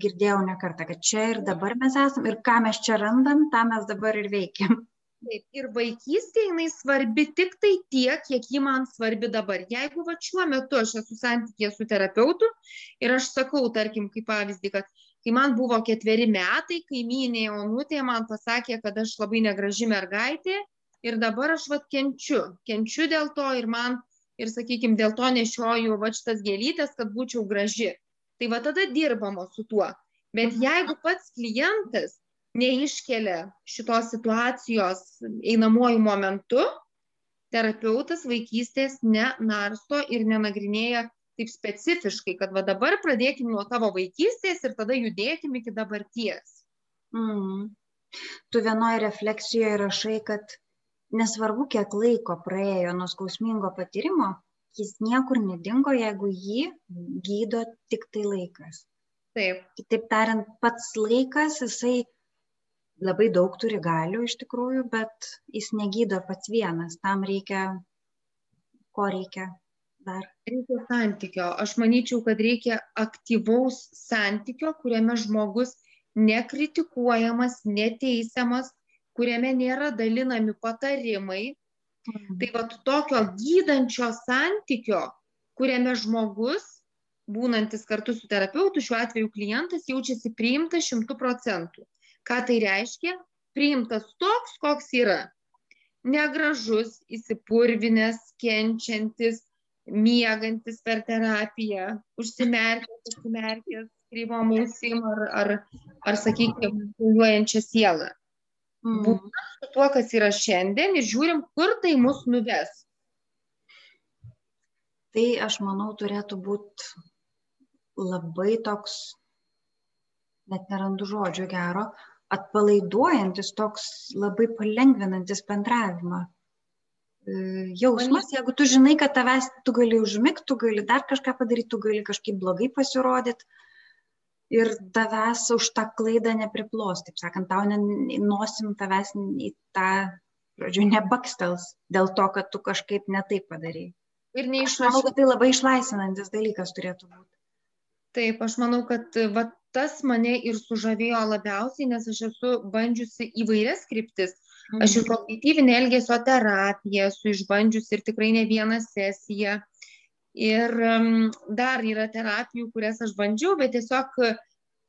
girdėjau ne kartą, kad čia ir dabar mes esame ir ką mes čia randam, tą mes dabar ir veikiam. Taip, ir vaikystė jinai svarbi tik tai tiek, kiek ji man svarbi dabar. Jeigu va šiuo metu aš esu santykė su terapeutu ir aš sakau, tarkim, kaip pavyzdį, kad kai man buvo ketveri metai, kaimynė Onutė man pasakė, kad aš labai negraži mergaitė ir dabar aš vat kenčiu. Kenčiu dėl to ir man, ir sakykime, dėl to nešioju va šitas gėlytės, kad būčiau graži. Tai va tada dirbama su tuo. Bet mhm. jeigu pats klientas neiškelia šitos situacijos einamuoju momentu, terapeutas vaikystės nenarsto ir nenagrinėja taip specifiškai, kad va dabar pradėkim nuo tavo vaikystės ir tada judėkim iki dabarties. Mm. Tu vienoje refleksijoje rašai, kad nesvarbu, kiek laiko praėjo nuo skausmingo patyrimo, jis niekur nedingo, jeigu jį gydo tik tai laikas. Taip. Kitaip tariant, pats laikas, jisai labai daug turi galių iš tikrųjų, bet jis negydo pats vienas. Tam reikia, ko reikia dar? Reikia santykio. Aš manyčiau, kad reikia aktyvaus santykio, kuriame žmogus nekritikuojamas, neteisiamas, kuriame nėra dalinami patarimai. Mhm. Tai va tokio gydančio santykio, kuriame žmogus, būnantis kartu su terapeutu, šiuo atveju klientas, jaučiasi priimtas šimtų procentų. Ką tai reiškia? Priimtas toks, koks yra. Negražus, įsipurvinęs, kenčiantis, miegantis per terapiją, užsimerkęs, užsimerkęs, kryvom ausim ar, ar, ar sakykime, puljuojančią sielą. Mm. Būtent su tuo, kas yra šiandien ir žiūrim, kur tai mus nuves. Tai aš manau turėtų būti labai toks, net nerandu žodžio gero, atpalaiduojantis, toks labai palengvinantis bendravimą jausmas, jeigu tu žinai, kad tavęs tu gali užmigti, tu gali dar kažką padaryti, tu gali kažkaip blogai pasirodyti ir tavęs už tą klaidą nepriplos, taip sakant, tau nosim tavęs į tą, žodžiu, nebakstels dėl to, kad tu kažkaip netaip padarai. Ir neišlaisvinantis. Aš manau, kad tai labai išlaisvinantis dalykas turėtų būti. Taip, aš manau, kad va, tas mane ir sužavėjo labiausiai, nes aš esu bandžiusi įvairias kryptis Aš ir kognityvinė elgesio terapija esu išbandžiusi ir tikrai ne vieną sesiją. Ir dar yra terapijų, kurias aš bandžiau, bet tiesiog,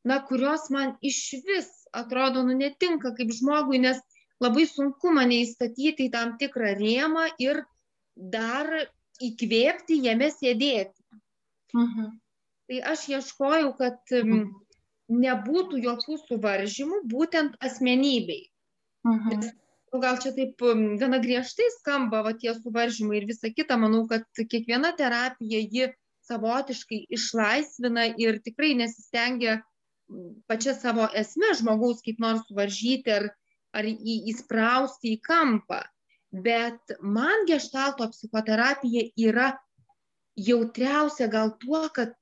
na, kurios man iš vis atrodo, nu, netinka kaip žmogui, nes labai sunku mane įstatyti į tam tikrą rėmą ir dar įkvėpti jame sėdėti. Mhm. Tai aš ieškojau, kad um, nebūtų jokių suvaržymų būtent asmenybei. Mhm. Nu gal čia taip gana griežtai skamba va tie suvaržymai ir visa kita, manau, kad kiekviena terapija ji savotiškai išlaisvina ir tikrai nesistengia pačia savo esme žmogaus kaip nors suvaržyti ar, ar į, įsprausti į kampą. Bet man gestalto psichoterapija yra jautriausia gal tuo, kad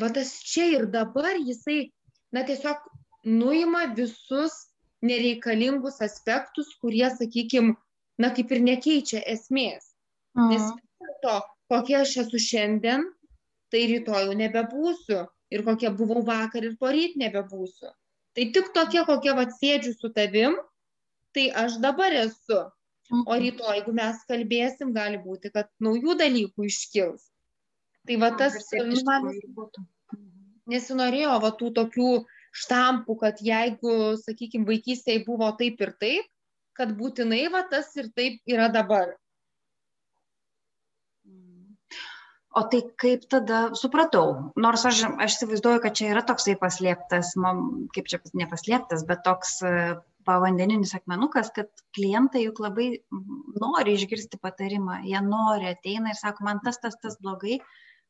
va tas čia ir dabar jisai, na tiesiog nuima visus nereikalingus aspektus, kurie, sakykime, na kaip ir nekeičia esmės. Mhm. Nes vis to, kokia aš esu šiandien, tai rytoj jau nebebūsiu. Ir kokia buvau vakar ir poryt nebebūsiu. Tai tik tokia, kokia atsėdžiu su tavim, tai aš dabar esu. O mhm. rytoj, jeigu mes kalbėsim, gali būti, kad naujų dalykų iškils. Tai va tas, nu, man nesinorėjo va tų tokių štampų, kad jeigu, sakykime, vaikystėje buvo taip ir taip, kad būtinai va tas ir taip yra dabar. O tai kaip tada supratau, nors aš, aš įsivaizduoju, kad čia yra toksai paslėptas, man, kaip čia nepaslėptas, bet toks e, pavandeninis akmenukas, kad klientai juk labai nori išgirsti patarimą, jie nori, ateina ir sako, man tas, tas, tas blogai,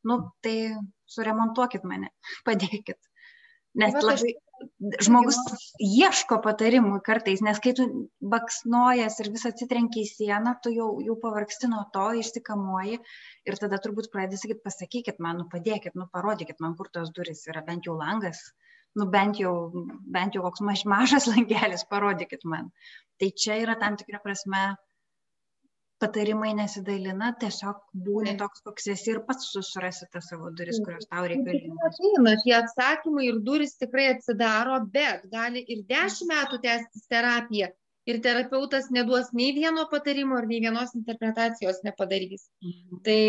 nu tai suremontuokit mane, padėkit nes labai žmogus ieško patarimų kartais, nes kai tu baksnojas ir vis atsitrenki į sieną, tu jau, jau pavargsti nuo to, išsikamuoji ir tada turbūt pradedi sakyti, pasakykit man, nu padėkit, nu parodykit man, kur tos duris yra, bent jau langas, nu bent jau, bent jau koks maž, mažas langelis, parodykit man. Tai čia yra tam tikra prasme patarimai nesidalina, tiesiog būni toks, koks esi ir pats susirasi tas savo duris, kurios tau reikalingos. Ateina tie atsakymai ir duris tikrai atsidaro, bet gali ir dešimt metų tęstis terapija ir terapeutas neduos nei vieno patarimo ir nei vienos interpretacijos nepadarys. Mhm. Tai,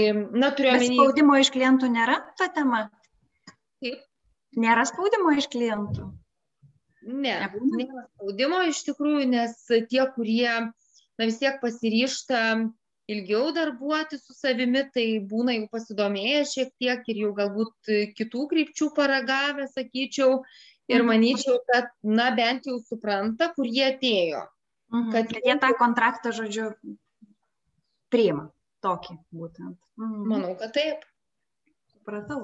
na, turiu omeny. Spaudimo iš klientų nėra ta tema? Kaip? Nėra spaudimo iš klientų? Ne, nėra spaudimo iš tikrųjų, nes tie, kurie na vis tiek pasiryžta ilgiau darbuoti su savimi, tai būna jau pasidomėję šiek tiek ir jau galbūt kitų krypčių paragavę, sakyčiau, ir mhm. manyčiau, kad, na, bent jau supranta, kur jie atėjo. Mhm. Kad, kad jie tą kontraktą, žodžiu, priima tokį būtent. Mhm. Manau, kad taip. Supratau.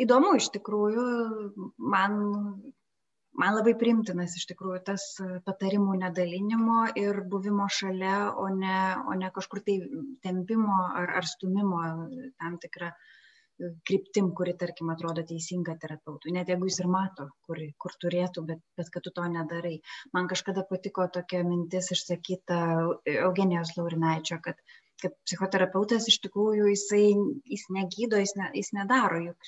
Įdomu iš tikrųjų, man man labai priimtinas iš tikrųjų tas e, patarimų nedalinimo ir buvimo šalia, o ne, o ne kažkur tai tempimo ar, ar stumimo tam tikrą e, kryptim, kuri, tarkim, atrodo teisinga terapeutui. Net jeigu jis ir mato, kur, kur turėtų, bet, bet kad tu to nedarai. Man kažkada patiko tokia mintis išsakyta Eugenijos Laurinaičio, kad kad psichoterapeutas iš tikrųjų jisai, jis negydo, jis, ne, jis nedaro juk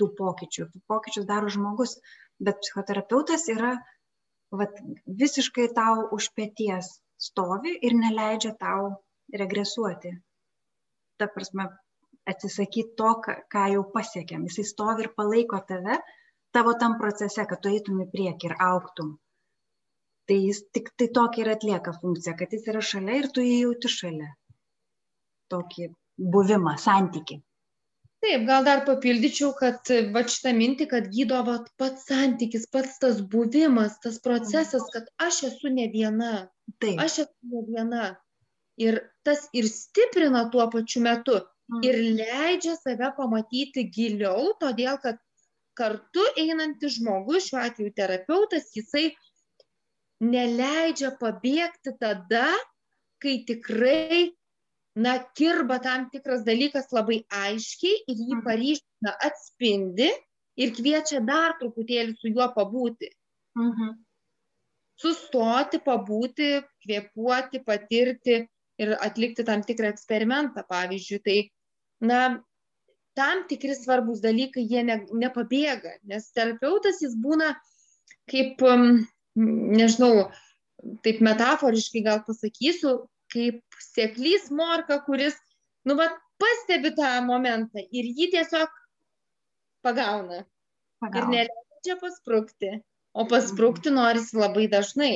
tų pokyčių. Tų pokyčius daro žmogus, bet psichoterapeutas yra vat, visiškai tau už pėties stovi ir neleidžia tau regresuoti. Ta prasme, atsisakyti to, ką jau pasiekėm. Jisai stovi ir palaiko tave tavo tam procese, kad tu eitum į priekį ir auktum. Tai jis tik tai tokia ir atlieka funkciją, kad jis yra šalia ir tu jį jauti šalia. Tokį buvimą, santyki taip gal dar papildyčiau kad vat šitą mintį kad gydo vat pats santykis pats tas buvimas tas procesas kad aš esu ne viena taip. aš esu ne viena ir tas ir stiprina tuo pačiu metu mm. ir leidžia save pamatyti giliau todėl kad kartu einantis žmogus šiuo atveju terapeutas jisai neleidžia pabėgti tada kai tikrai na kirba tam tikras dalykas labai aiškiai ir jį mhm. paryškina, atspindi ir kviečia dar truputėlį su juo pabūti. Mhm. Sustoti, pabūti, kvėpuoti, patirti ir atlikti tam tikrą eksperimentą, pavyzdžiui. Tai, na, tam tikri svarbus dalykai, jie ne, nepabėga, nes terapeutas jis būna kaip, nežinau, taip metaforiškai gal pasakysiu, kaip seklys morka, kuris, nu, va, pastebi tą momentą ir jį tiesiog pagauna. pagauna. Ir neleidžia pasprūkti, o pasprūkti norisi labai dažnai.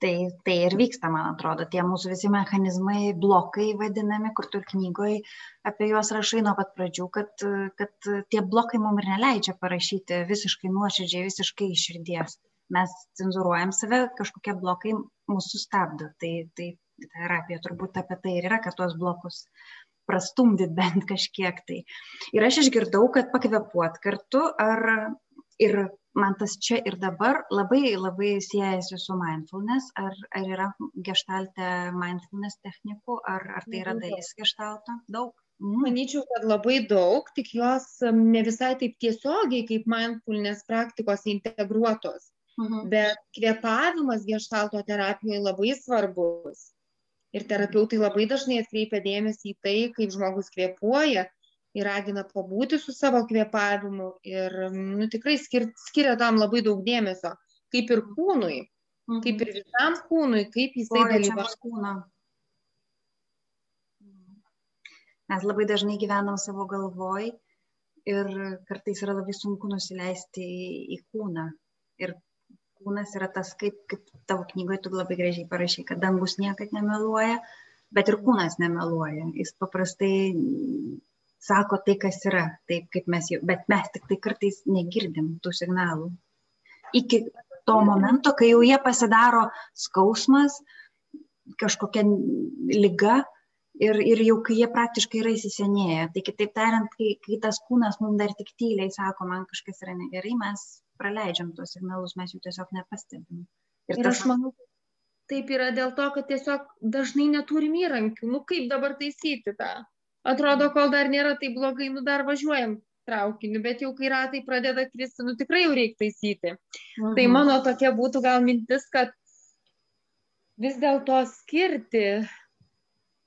Tai, tai ir vyksta, man atrodo, tie mūsų visi mechanizmai, blokai vadinami, kur tu knygoje apie juos rašai nuo pat pradžių, kad, kad tie blokai mums ir neleidžia parašyti visiškai nuoširdžiai, visiškai iš širdies. Mes cenzuruojam save, kažkokie blokai mūsų stabdo. Tai, tai terapija turbūt apie tai ir yra, kad tuos blokus prastumdyt bent kažkiek tai. Ir aš išgirdau, kad pakvepuot kartu ar ir man tas čia ir dabar labai labai siejasi su mindfulness, ar, ar yra geštalte mindfulness technikų, ar, ar tai yra dalis geštalto? Daug. Mm. Manyčiau, kad labai daug, tik jos ne visai taip tiesiogiai kaip mindfulness praktikos integruotos. Mhm. Bet kvėpavimas geštalto terapijoje labai svarbus ir terapeutai labai dažnai atkreipia dėmesį į tai, kaip žmogus kvėpuoja ir ragina pabūti su savo kvėpavimu ir nu, tikrai skir, skiria tam labai daug dėmesio, kaip ir kūnui, kaip ir visam kūnui, kaip jisai dalyvauja. Mes labai dažnai gyvenam savo galvoj ir kartais yra labai sunku nusileisti į, į kūną. Ir kūnas yra tas, kaip, kaip tavo knygoje tu labai gražiai parašai, kad dangus niekad nemeluoja, Bet ir kūnas nemeluoja. Jis paprastai sako tai, kas yra, taip kaip mes jau, bet mes tik tai kartais negirdim tų signalų. Iki to momento, kai jau jie pasidaro skausmas, kažkokia lyga ir, ir jau kai jie praktiškai yra įsisenėję. Tai kitaip tariant, kai, kai tas kūnas mums dar tik tyliai sako, man kažkas yra negerai, mes praleidžiam tuos signalus, mes jų tiesiog nepastebim. Ir, ir tas... aš manau, taip yra dėl to, kad tiesiog dažnai neturim įrankių. Nu kaip dabar taisyti tą? Atrodo, kol dar nėra tai blogai, nu dar važiuojam traukiniu, bet jau kai ratai pradeda kristi, nu tikrai jau reikia taisyti. Mhm. Tai mano tokia būtų gal mintis, kad vis dėlto skirti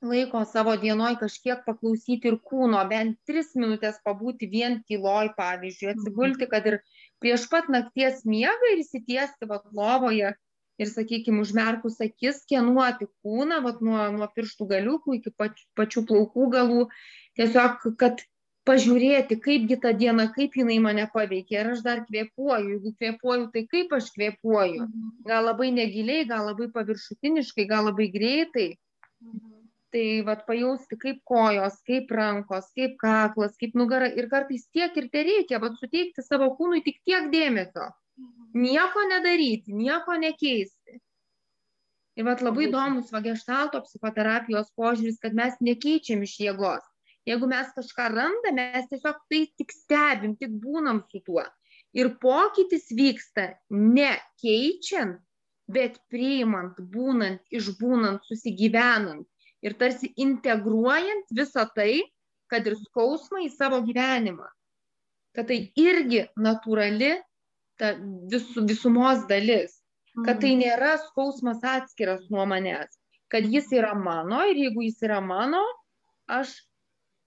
laiko savo dienoj kažkiek paklausyti ir kūno, bent tris minutės pabūti vien tyloj, pavyzdžiui, atsigulti, kad ir prieš pat nakties miegą ir įsitiesti vat lovoje ir, sakykime, užmerkus akis, skenuoti kūną, vat nuo, nuo pirštų galiukų iki pač, pačių plaukų galų, tiesiog, kad pažiūrėti, kaipgi ta diena, kaip jinai mane paveikia, ar aš dar kvėpuoju, jeigu kvėpuoju, tai kaip aš kvėpuoju. Mhm. Gal labai negiliai, gal labai paviršutiniškai, gal labai greitai. Mhm tai vat pajausti kaip kojos kaip rankos kaip kaklas kaip nugara. Ir kartais tiek ir tereikia vat suteikti savo kūnui tik tiek dėmesio. Mhm. nieko nedaryti nieko nekeisti. Ir vat labai įdomus va geštalto psichoterapijos požiūris kad mes nekeičiam iš jėgos. Jeigu mes kažką randam mes tiesiog tai tik stebim tik būnam su tuo. Ir pokytis vyksta ne keičiant bet priimant būnant išbūnant susigyvenant ir tarsi integruojant visą tai, kad ir skausmą į savo gyvenimą. Kad tai irgi natūrali ta vis, visumos dalis. Kad tai mhm. nėra skausmas atskiras nuo manęs. Kad jis yra mano ir jeigu jis yra mano, aš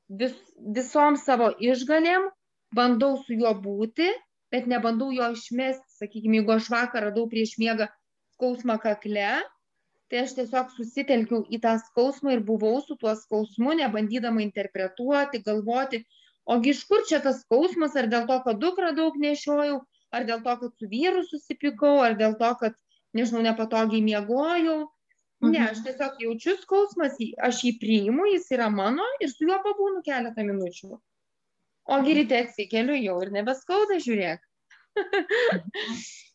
vis, visom savo išgalėm bandau su juo būti, bet nebandau jo išmesti. Sakykime, jeigu aš vakar radau prieš miegą skausmą kakle, tai aš tiesiog susitelkiau į tą skausmą ir buvau su tuo skausmu, nebandydama interpretuoti, galvoti, ogi iš kur čia tas skausmas, ar dėl to, kad dukrą daug nešiojau, ar dėl to, kad su vyru susipykau, ar dėl to, kad, nežinau, nepatogiai miegojau. Mhm. Ne, aš tiesiog jaučiu skausmas, aš jį priimu, jis yra mano ir su juo pabūnu keletą minučių. Ogi ryte atsikeliu jau ir nebeskauda, žiūrėk.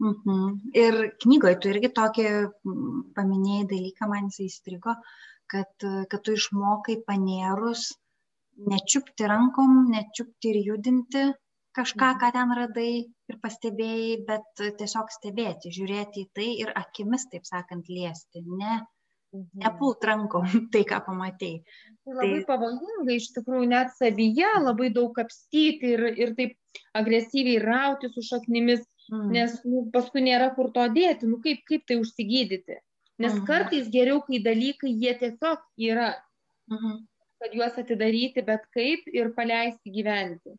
Mhm. Ir knygoje tu irgi tokį paminėjai dalyką, man jis įstrigo, kad, kad tu išmokai panėrus nečiupti rankom, nečiupti ir judinti kažką, mhm. ką ten radai ir pastebėjai, bet tiesiog stebėti, žiūrėti į tai ir akimis, taip sakant, liesti, ne, mhm. nepult rankom tai, ką pamatėjai. Tai labai tai... pavojinga iš tikrųjų net savyje labai daug kapstyti ir, ir taip agresyviai rauti su šaknimis Mm. Nes nu, paskui nėra kur to dėti, nu kaip, kaip tai užsigydyti. Nes mm. kartais geriau, kai dalykai jie tiesiog yra, mm. kad juos atidaryti, bet kaip ir paleisti gyventi.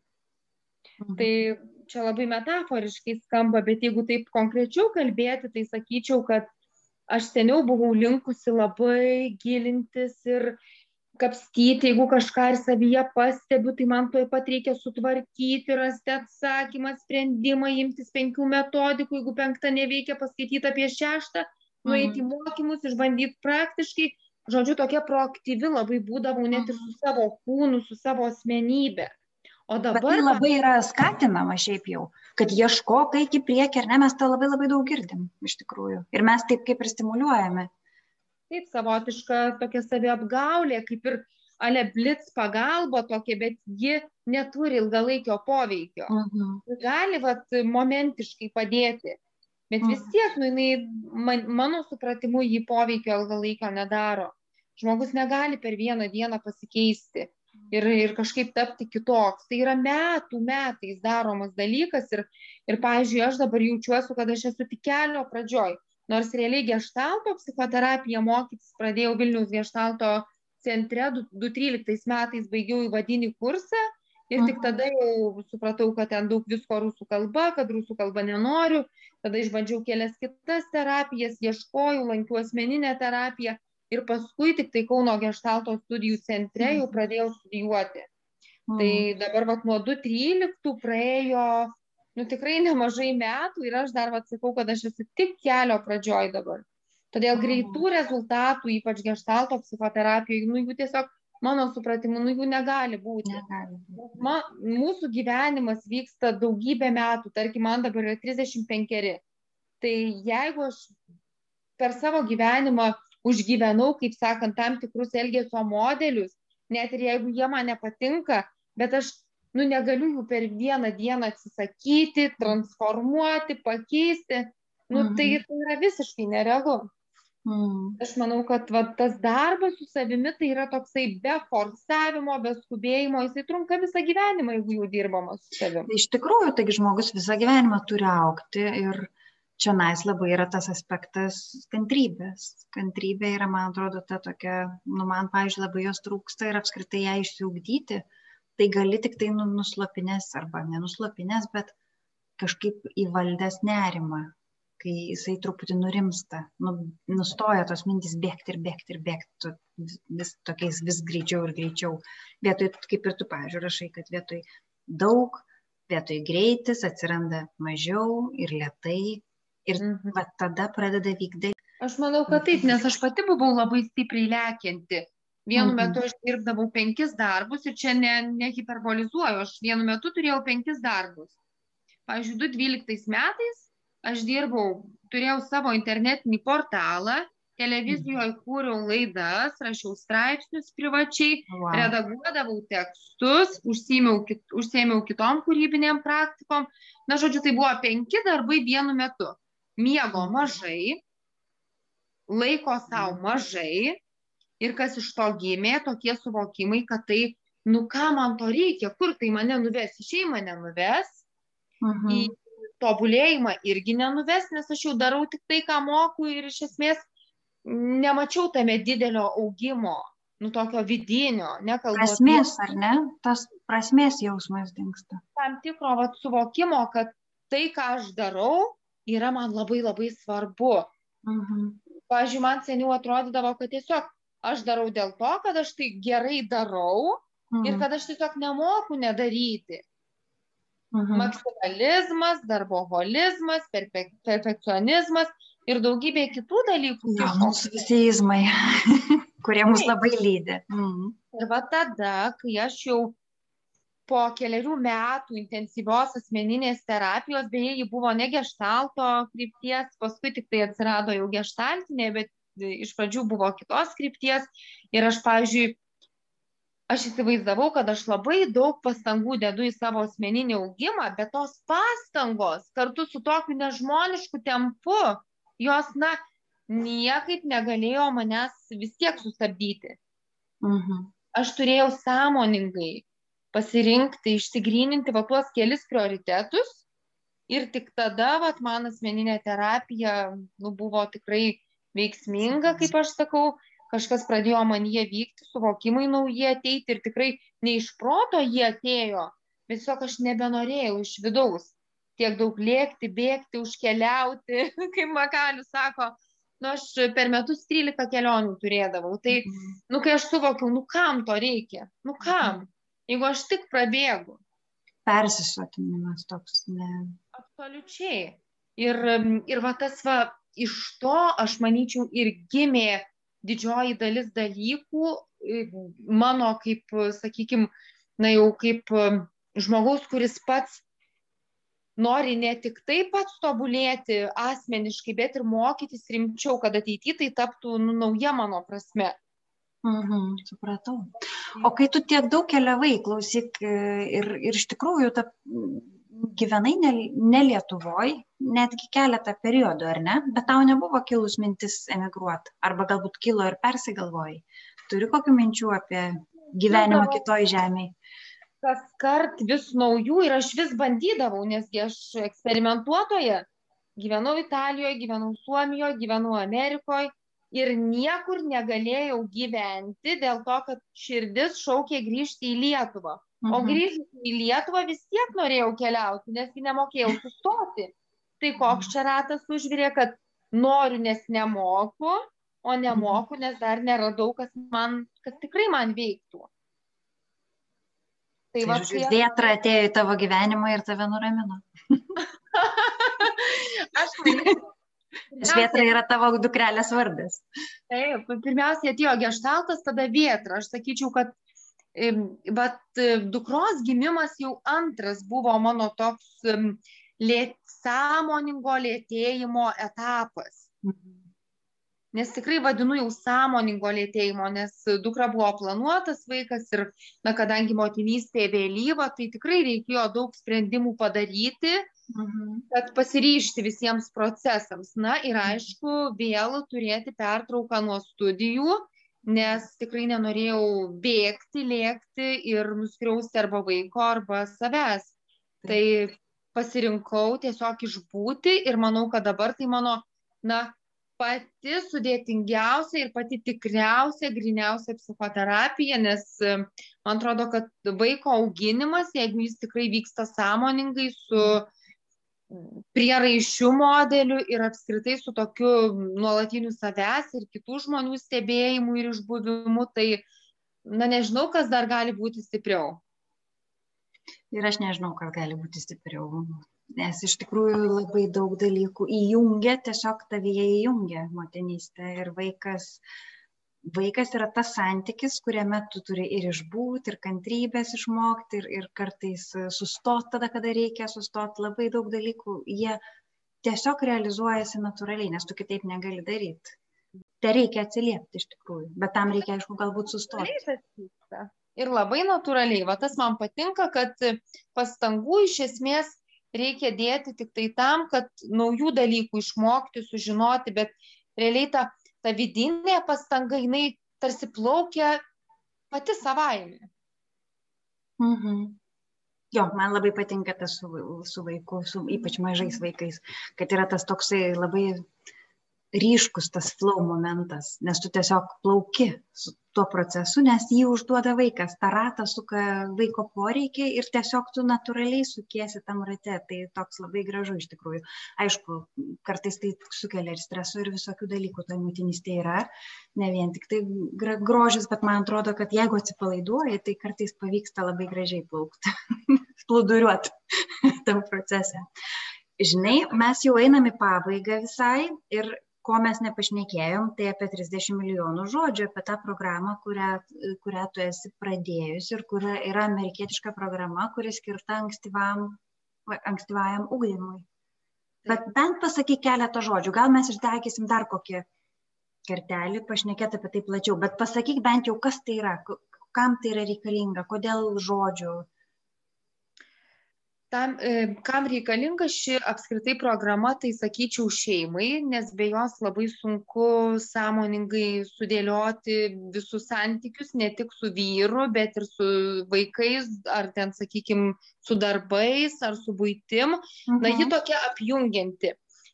Mm. Tai čia labai metaforiškai skamba, bet jeigu taip konkrečiau kalbėti, tai sakyčiau, kad aš seniau buvau linkusi labai gilintis ir, kapstyti, jeigu kažką ir savyje pastebiu, tai man tuoj pat reikia sutvarkyti, rasti atsakymą, sprendimą, imtis penkių metodikų, jeigu penktą neveikia, paskaityti apie šeštą, nueiti mhm. mokymus, išbandyti praktiškai. Žodžiu, tokia proaktyvi labai būdavau net ir su mhm. savo kūnu, su savo asmenybė. O dabar... Bet tai labai yra skatinama šiaip jau, kad ieškok, eik į priekį, ar ne, mes tą labai labai daug girdim iš tikrųjų. Ir mes taip kaip ir stimuliuojame taip savotiška tokia saviapgaulė, kaip ir ale blitz pagalba tokia, bet ji neturi ilgalaikio poveikio. Uh mhm. -huh. Gali vat, momentiškai padėti, bet vis mhm. tiek, nu, jinai, man, mano supratimu, jį poveikio ilgalaikio nedaro. Žmogus negali per vieną dieną pasikeisti ir, ir kažkaip tapti kitoks. Tai yra metų metais daromas dalykas ir, ir pavyzdžiui, aš dabar jaučiuosi, kad aš esu tik kelio pradžioj nors realiai geštalto psichoterapiją mokytis pradėjau Vilniaus geštalto centre, 2013 metais baigiau įvadinį kursą ir tik tada jau supratau, kad ten daug visko rusų kalba, kad rusų kalba nenoriu, tada išbandžiau kelias kitas terapijas, ieškojau, lankiau asmeninę terapiją ir paskui tik tai Kauno geštalto studijų centre jau pradėjau studijuoti. Tai dabar vat, nuo 2013 praėjo nu tikrai nemažai metų ir aš dar vat sakau, kad aš esu tik kelio pradžioj dabar. Todėl greitų rezultatų, ypač gestalto psichoterapijoje, nu, jų tiesiog, mano supratimu, nu, jų negali būti. Negali. Ma, mūsų gyvenimas vyksta daugybę metų, tarkim, man dabar yra 35. Tai jeigu aš per savo gyvenimą užgyvenau, kaip sakant, tam tikrus elgesio modelius, net ir jeigu jie man nepatinka, bet aš, nu, negaliu jų per vieną dieną atsisakyti, transformuoti, pakeisti, nu, tai, mhm. tai yra visiškai nerealu. Mm. Aš manau, kad va, tas darbas su savimi tai yra toksai be forsavimo, be skubėjimo, jisai trunka visą gyvenimą, jeigu jau dirbama su savimi. Tai iš tikrųjų, taigi žmogus visą gyvenimą turi aukti ir čia nais labai yra tas aspektas kantrybės. Kantrybė yra, man atrodo, ta tokia, nu man, pavyzdžiui, labai jos trūksta ir apskritai ją išsiugdyti. Tai gali tik tai nu, nuslopinės arba nenuslopinės, bet kažkaip įvaldęs nerimą, kai jisai truputį nurimsta, nu, nustoja tos mintys bėgti ir bėgti ir bėgti, vis tokiais vis greičiau ir greičiau. Vietoj, kaip ir tu, pažiūrė, rašai, kad vietoj daug, vietoj greitis atsiranda mažiau ir lietai. Ir mhm. tada pradeda vykdai. Aš manau, kad taip, nes aš pati buvau labai stipriai lėkianti. Vienu mhm. metu aš dirbdavau penkis darbus ir čia ne, nehiperbolizuoju, aš vienu metu turėjau penkis darbus. Pavyzdžiui, 2012 metais aš dirbau, turėjau savo internetinį portalą, televizijoje kūriau laidas, rašiau straipsnius privačiai, wow. redaguodavau tekstus, užsėmiau, kit, užsėmiau kitom kūrybinėm praktikom. Na, žodžiu, tai buvo penki darbai vienu metu. Miego mažai, laiko savo mažai ir kas iš to gimė, tokie suvokimai, kad tai, nu ką man to reikia, kur tai mane nuves, į šeimą nenuves, -huh. į mhm tobulėjimą irgi nenuves, nes aš jau darau tik tai, ką moku ir iš esmės nemačiau tame didelio augimo, nu tokio vidinio, nekalbu. Prasmės, apie... ar ne? Tas prasmės jausmas dinksta. Tam tikro vat, suvokimo, kad tai, ką aš darau, yra man labai labai svarbu. Mhm. Pavyzdžiui, man seniau atrodydavo, kad tiesiog aš darau dėl to, kad aš tai gerai darau mhm. ir kad aš tiesiog nemoku nedaryti. Mhm. Maksimalizmas, darboholizmas, perfe perfekcionizmas ir daugybė kitų dalykų. Ja, mūsų visi izmai, kurie mus labai lydi. Mhm. Ir va tada, kai aš jau po keliarių metų intensyvios asmeninės terapijos, beje, ji buvo ne gestalto krypties, paskui tik tai atsirado jau gestaltinė, bet iš pradžių buvo kitos krypties. Ir aš, pavyzdžiui, aš įsivaizdavau, kad aš labai daug pastangų dedu į savo asmeninį augimą, bet tos pastangos kartu su tokiu nežmonišku tempu, jos, na, niekaip negalėjo manęs vis tiek sustabdyti. Mhm. Aš turėjau sąmoningai pasirinkti, išsigryninti va tuos kelis prioritetus ir tik tada, va, man asmeninė terapija nu, buvo tikrai veiksminga, kaip aš sakau, kažkas pradėjo man jie vykti, suvokimai nauji ateiti ir tikrai ne iš proto jie atėjo, bet tiesiog aš nebenorėjau iš vidaus tiek daug lėkti, bėgti, užkeliauti, kaip Makalius sako, nu aš per metus 13 kelionių turėdavau. Tai, mhm. nu kai aš suvokiau, nu kam to reikia, nu kam, jeigu aš tik prabėgu. Persisotinimas toks, ne. Absoliučiai. Ir, ir va tas va, iš to, aš manyčiau, ir gimė didžioji dalis dalykų mano kaip, sakykime, na jau kaip žmogaus, kuris pats nori ne tik tai pats tobulėti asmeniškai, bet ir mokytis rimčiau, kad ateityje tai taptų nu, nauja mano prasme. Mhm, supratau. O kai tu tiek daug keliavai, klausyk, ir, ir iš tikrųjų ta gyvenai ne, ne Lietuvoje, netgi keletą periodų, ar ne? Bet tau nebuvo kilus mintis emigruoti, arba galbūt kilo ir persigalvojai. Turi kokių minčių apie gyvenimą kitoj žemėje? Kas kart vis naujų ir aš vis bandydavau, nesgi aš eksperimentuotoje. Gyvenau Italijoje, gyvenau Suomijoje, gyvenau Amerikoje ir niekur negalėjau gyventi dėl to, kad širdis šaukė grįžti į Lietuvą. Mhm. O grįžus į Lietuvą vis tiek norėjau keliauti, nesgi nemokėjau sustoti. Tai koks čia ratas užvirė, kad noriu, nes nemoku, o nemoku, nes dar neradau, kas, man, kas tikrai man veiktų. Tai, tai va, tai... Vėtra atėjo į tavo gyvenimą ir tave nuramino. aš, manyčiau, Vėtra yra tavo dukrelės vardas. Taip, pirmiausia atėjo gestaltas, tada vėtra. Aš sakyčiau, kad bet dukros gimimas jau antras buvo mano toks lėt, sąmoningo lėtėjimo etapas. Mhm. Nes tikrai vadinu jau sąmoningo lėtėjimo, nes dukra buvo planuotas vaikas ir, na, kadangi motinystė vėlyva, tai tikrai reikėjo daug sprendimų padaryti, mhm. kad pasiryšti visiems procesams. Na ir aišku, vėl turėti pertrauką nuo studijų, nes tikrai nenorėjau bėgti, lėkti ir nuskriausti arba vaiko, arba savęs. Tai pasirinkau tiesiog išbūti ir manau, kad dabar tai mano, na, pati sudėtingiausia ir pati tikriausia, griniausia psichoterapija, nes man atrodo, kad vaiko auginimas, jeigu jis tikrai vyksta sąmoningai su mm prieraišiu modeliu ir apskritai su tokiu nuolatiniu savęs ir kitų žmonių stebėjimu ir išbuvimu, tai, na, nežinau, kas dar gali būti stipriau. Ir aš nežinau, kas gali būti stipriau, nes iš tikrųjų labai daug dalykų įjungia, tiesiog tavyje įjungia motinystė ir vaikas uh, vaikas yra tas santykis, kuriame tu turi ir išbūti, ir kantrybės išmokti, ir, ir kartais sustoti tada, kada reikia sustoti. Labai daug dalykų, jie tiesiog realizuojasi natūraliai, nes tu kitaip negali daryti. Tai reikia atsiliepti iš tikrųjų, bet tam reikia, aišku, galbūt sustoti. Ir labai natūraliai, va tas man patinka, kad pastangų iš esmės reikia dėti tik tai tam, kad naujų dalykų išmokti, sužinoti, bet realiai ta ta vidinė pastanga, jinai tarsi plaukia pati savaime. Mhm. Jo, man labai patinka tas su, su vaiku, su ypač mažais vaikais, kad yra tas toksai labai ryškus tas flow momentas, nes tu tiesiog plauki su tuo procesu, nes jį užduoda vaikas, tą ratą suka vaiko poreikiai ir tiesiog tu natūraliai sukiesi tam rate. Tai toks labai gražu iš tikrųjų. Aišku, kartais tai sukelia ir streso ir visokių dalykų, tai motinystė yra, ne vien tik tai grožis, bet man atrodo, kad jeigu atsipalaiduoji, tai kartais pavyksta labai gražiai plaukti, plūduriuoti tam procese. Žinai, mes jau einam į pabaigą visai ir ko mes nepašnekėjom, tai apie 30 milijonų žodžių, apie tą programą, kurią, kurią tu esi pradėjus ir kuria yra amerikietiška programa, kuri skirta ankstyvam, ankstyvajam ugdymui. Bet bent pasakyk keletą žodžių, gal mes išdaikysim dar kokį kertelį, pašnekėti apie tai plačiau, bet pasakyk bent jau, kas tai yra, kam tai yra reikalinga, kodėl žodžių, tam, e, kam reikalinga ši apskritai programa, tai sakyčiau šeimai, nes be jos labai sunku sąmoningai sudėlioti visus santykius, ne tik su vyru, bet ir su vaikais, ar ten, sakykime, su darbais, ar su būtim. Mhm. Na, ji mhm. tokia apjungianti.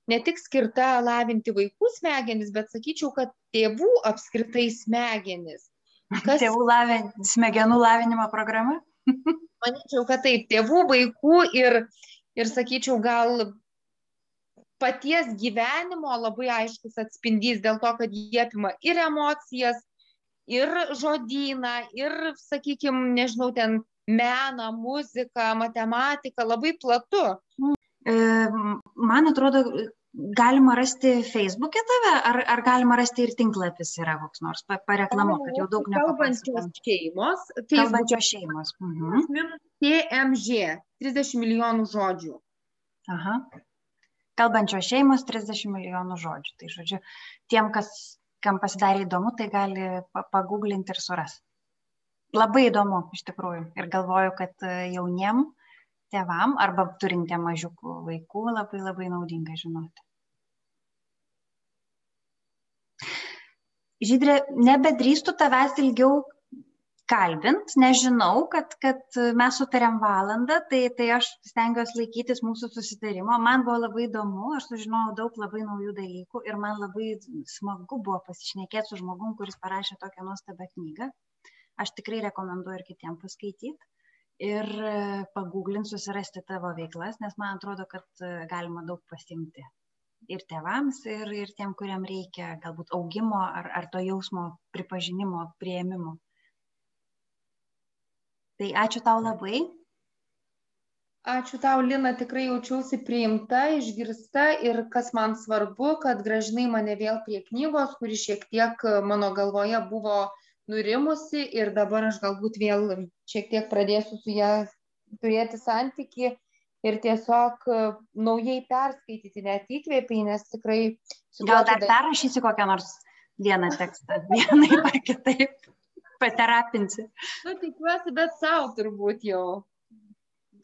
Ne tik skirta lavinti vaikų smegenis, bet sakyčiau, kad tėvų apskritai smegenis. Kas... Tėvų lavin... smegenų lavinimo programa? Manyčiau, kad taip, tėvų, vaikų ir, ir sakyčiau, gal paties gyvenimo labai aiškus atspindys dėl to, kad jie apima ir emocijas, ir žodyną, ir, sakykime, nežinau, ten meną, muziką, matematiką, labai platu. E, man atrodo, galima rasti Facebook'e tave, ar, ar galima rasti ir tinklapis yra koks nors, pareklamu, kad jau daug nepapasakom. šeimos, kalbančios šeimos. Mhm. TMŽ, 30 milijonų žodžių. Aha. Kalbančios šeimos, 30 milijonų žodžių. Tai žodžiu, tiem, kas, kam pasidarė įdomu, tai gali paguglinti ir suras. Labai įdomu, iš tikrųjų. Ir galvoju, kad e, jauniem tėvam arba turintiem mažiukų vaikų labai labai naudinga žinoti. Žydrė, nebedrįstu tavęs ilgiau kalbint, nežinau, kad, kad mes sutarėm valandą, tai, tai aš stengiuosi laikytis mūsų susitarimo. Man buvo labai įdomu, aš sužinojau daug labai naujų dalykų ir man labai smagu buvo pasišnekėti su žmogum, kuris parašė tokią nuostabią knygą. Aš tikrai rekomenduoju ir kitiems paskaityti ir pagūglint, susirasti tavo veiklas, nes man atrodo, kad galima daug pasimti. Ir tėvams, ir, ir tiem, kuriam reikia galbūt augimo ar, ar to jausmo pripažinimo, prieimimo. Tai ačiū tau labai. Ačiū tau, Lina, tikrai jaučiausi priimta, išgirsta ir kas man svarbu, kad gražinai mane vėl prie knygos, kuri šiek tiek mano galvoje buvo nurimusi ir dabar aš galbūt vėl šiek tiek pradėsiu su ją turėti santyki ir tiesiog naujai perskaityti, net įkvėpiai, nes tikrai... Gal dar perrašysi kokią nors vieną tekstą, vienai ar kitaip, paterapinsi. Nu, tikiuosi, bet savo turbūt jau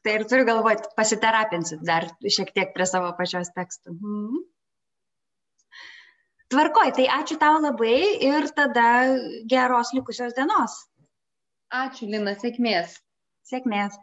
tai ir turiu galvoti, pasiterapinsit dar šiek tiek prie savo pačios tekstų. Mhm. Tvarkoj, tai ačiū tau labai ir tada geros likusios dienos. Ačiū, Lina, sėkmės. Sėkmės.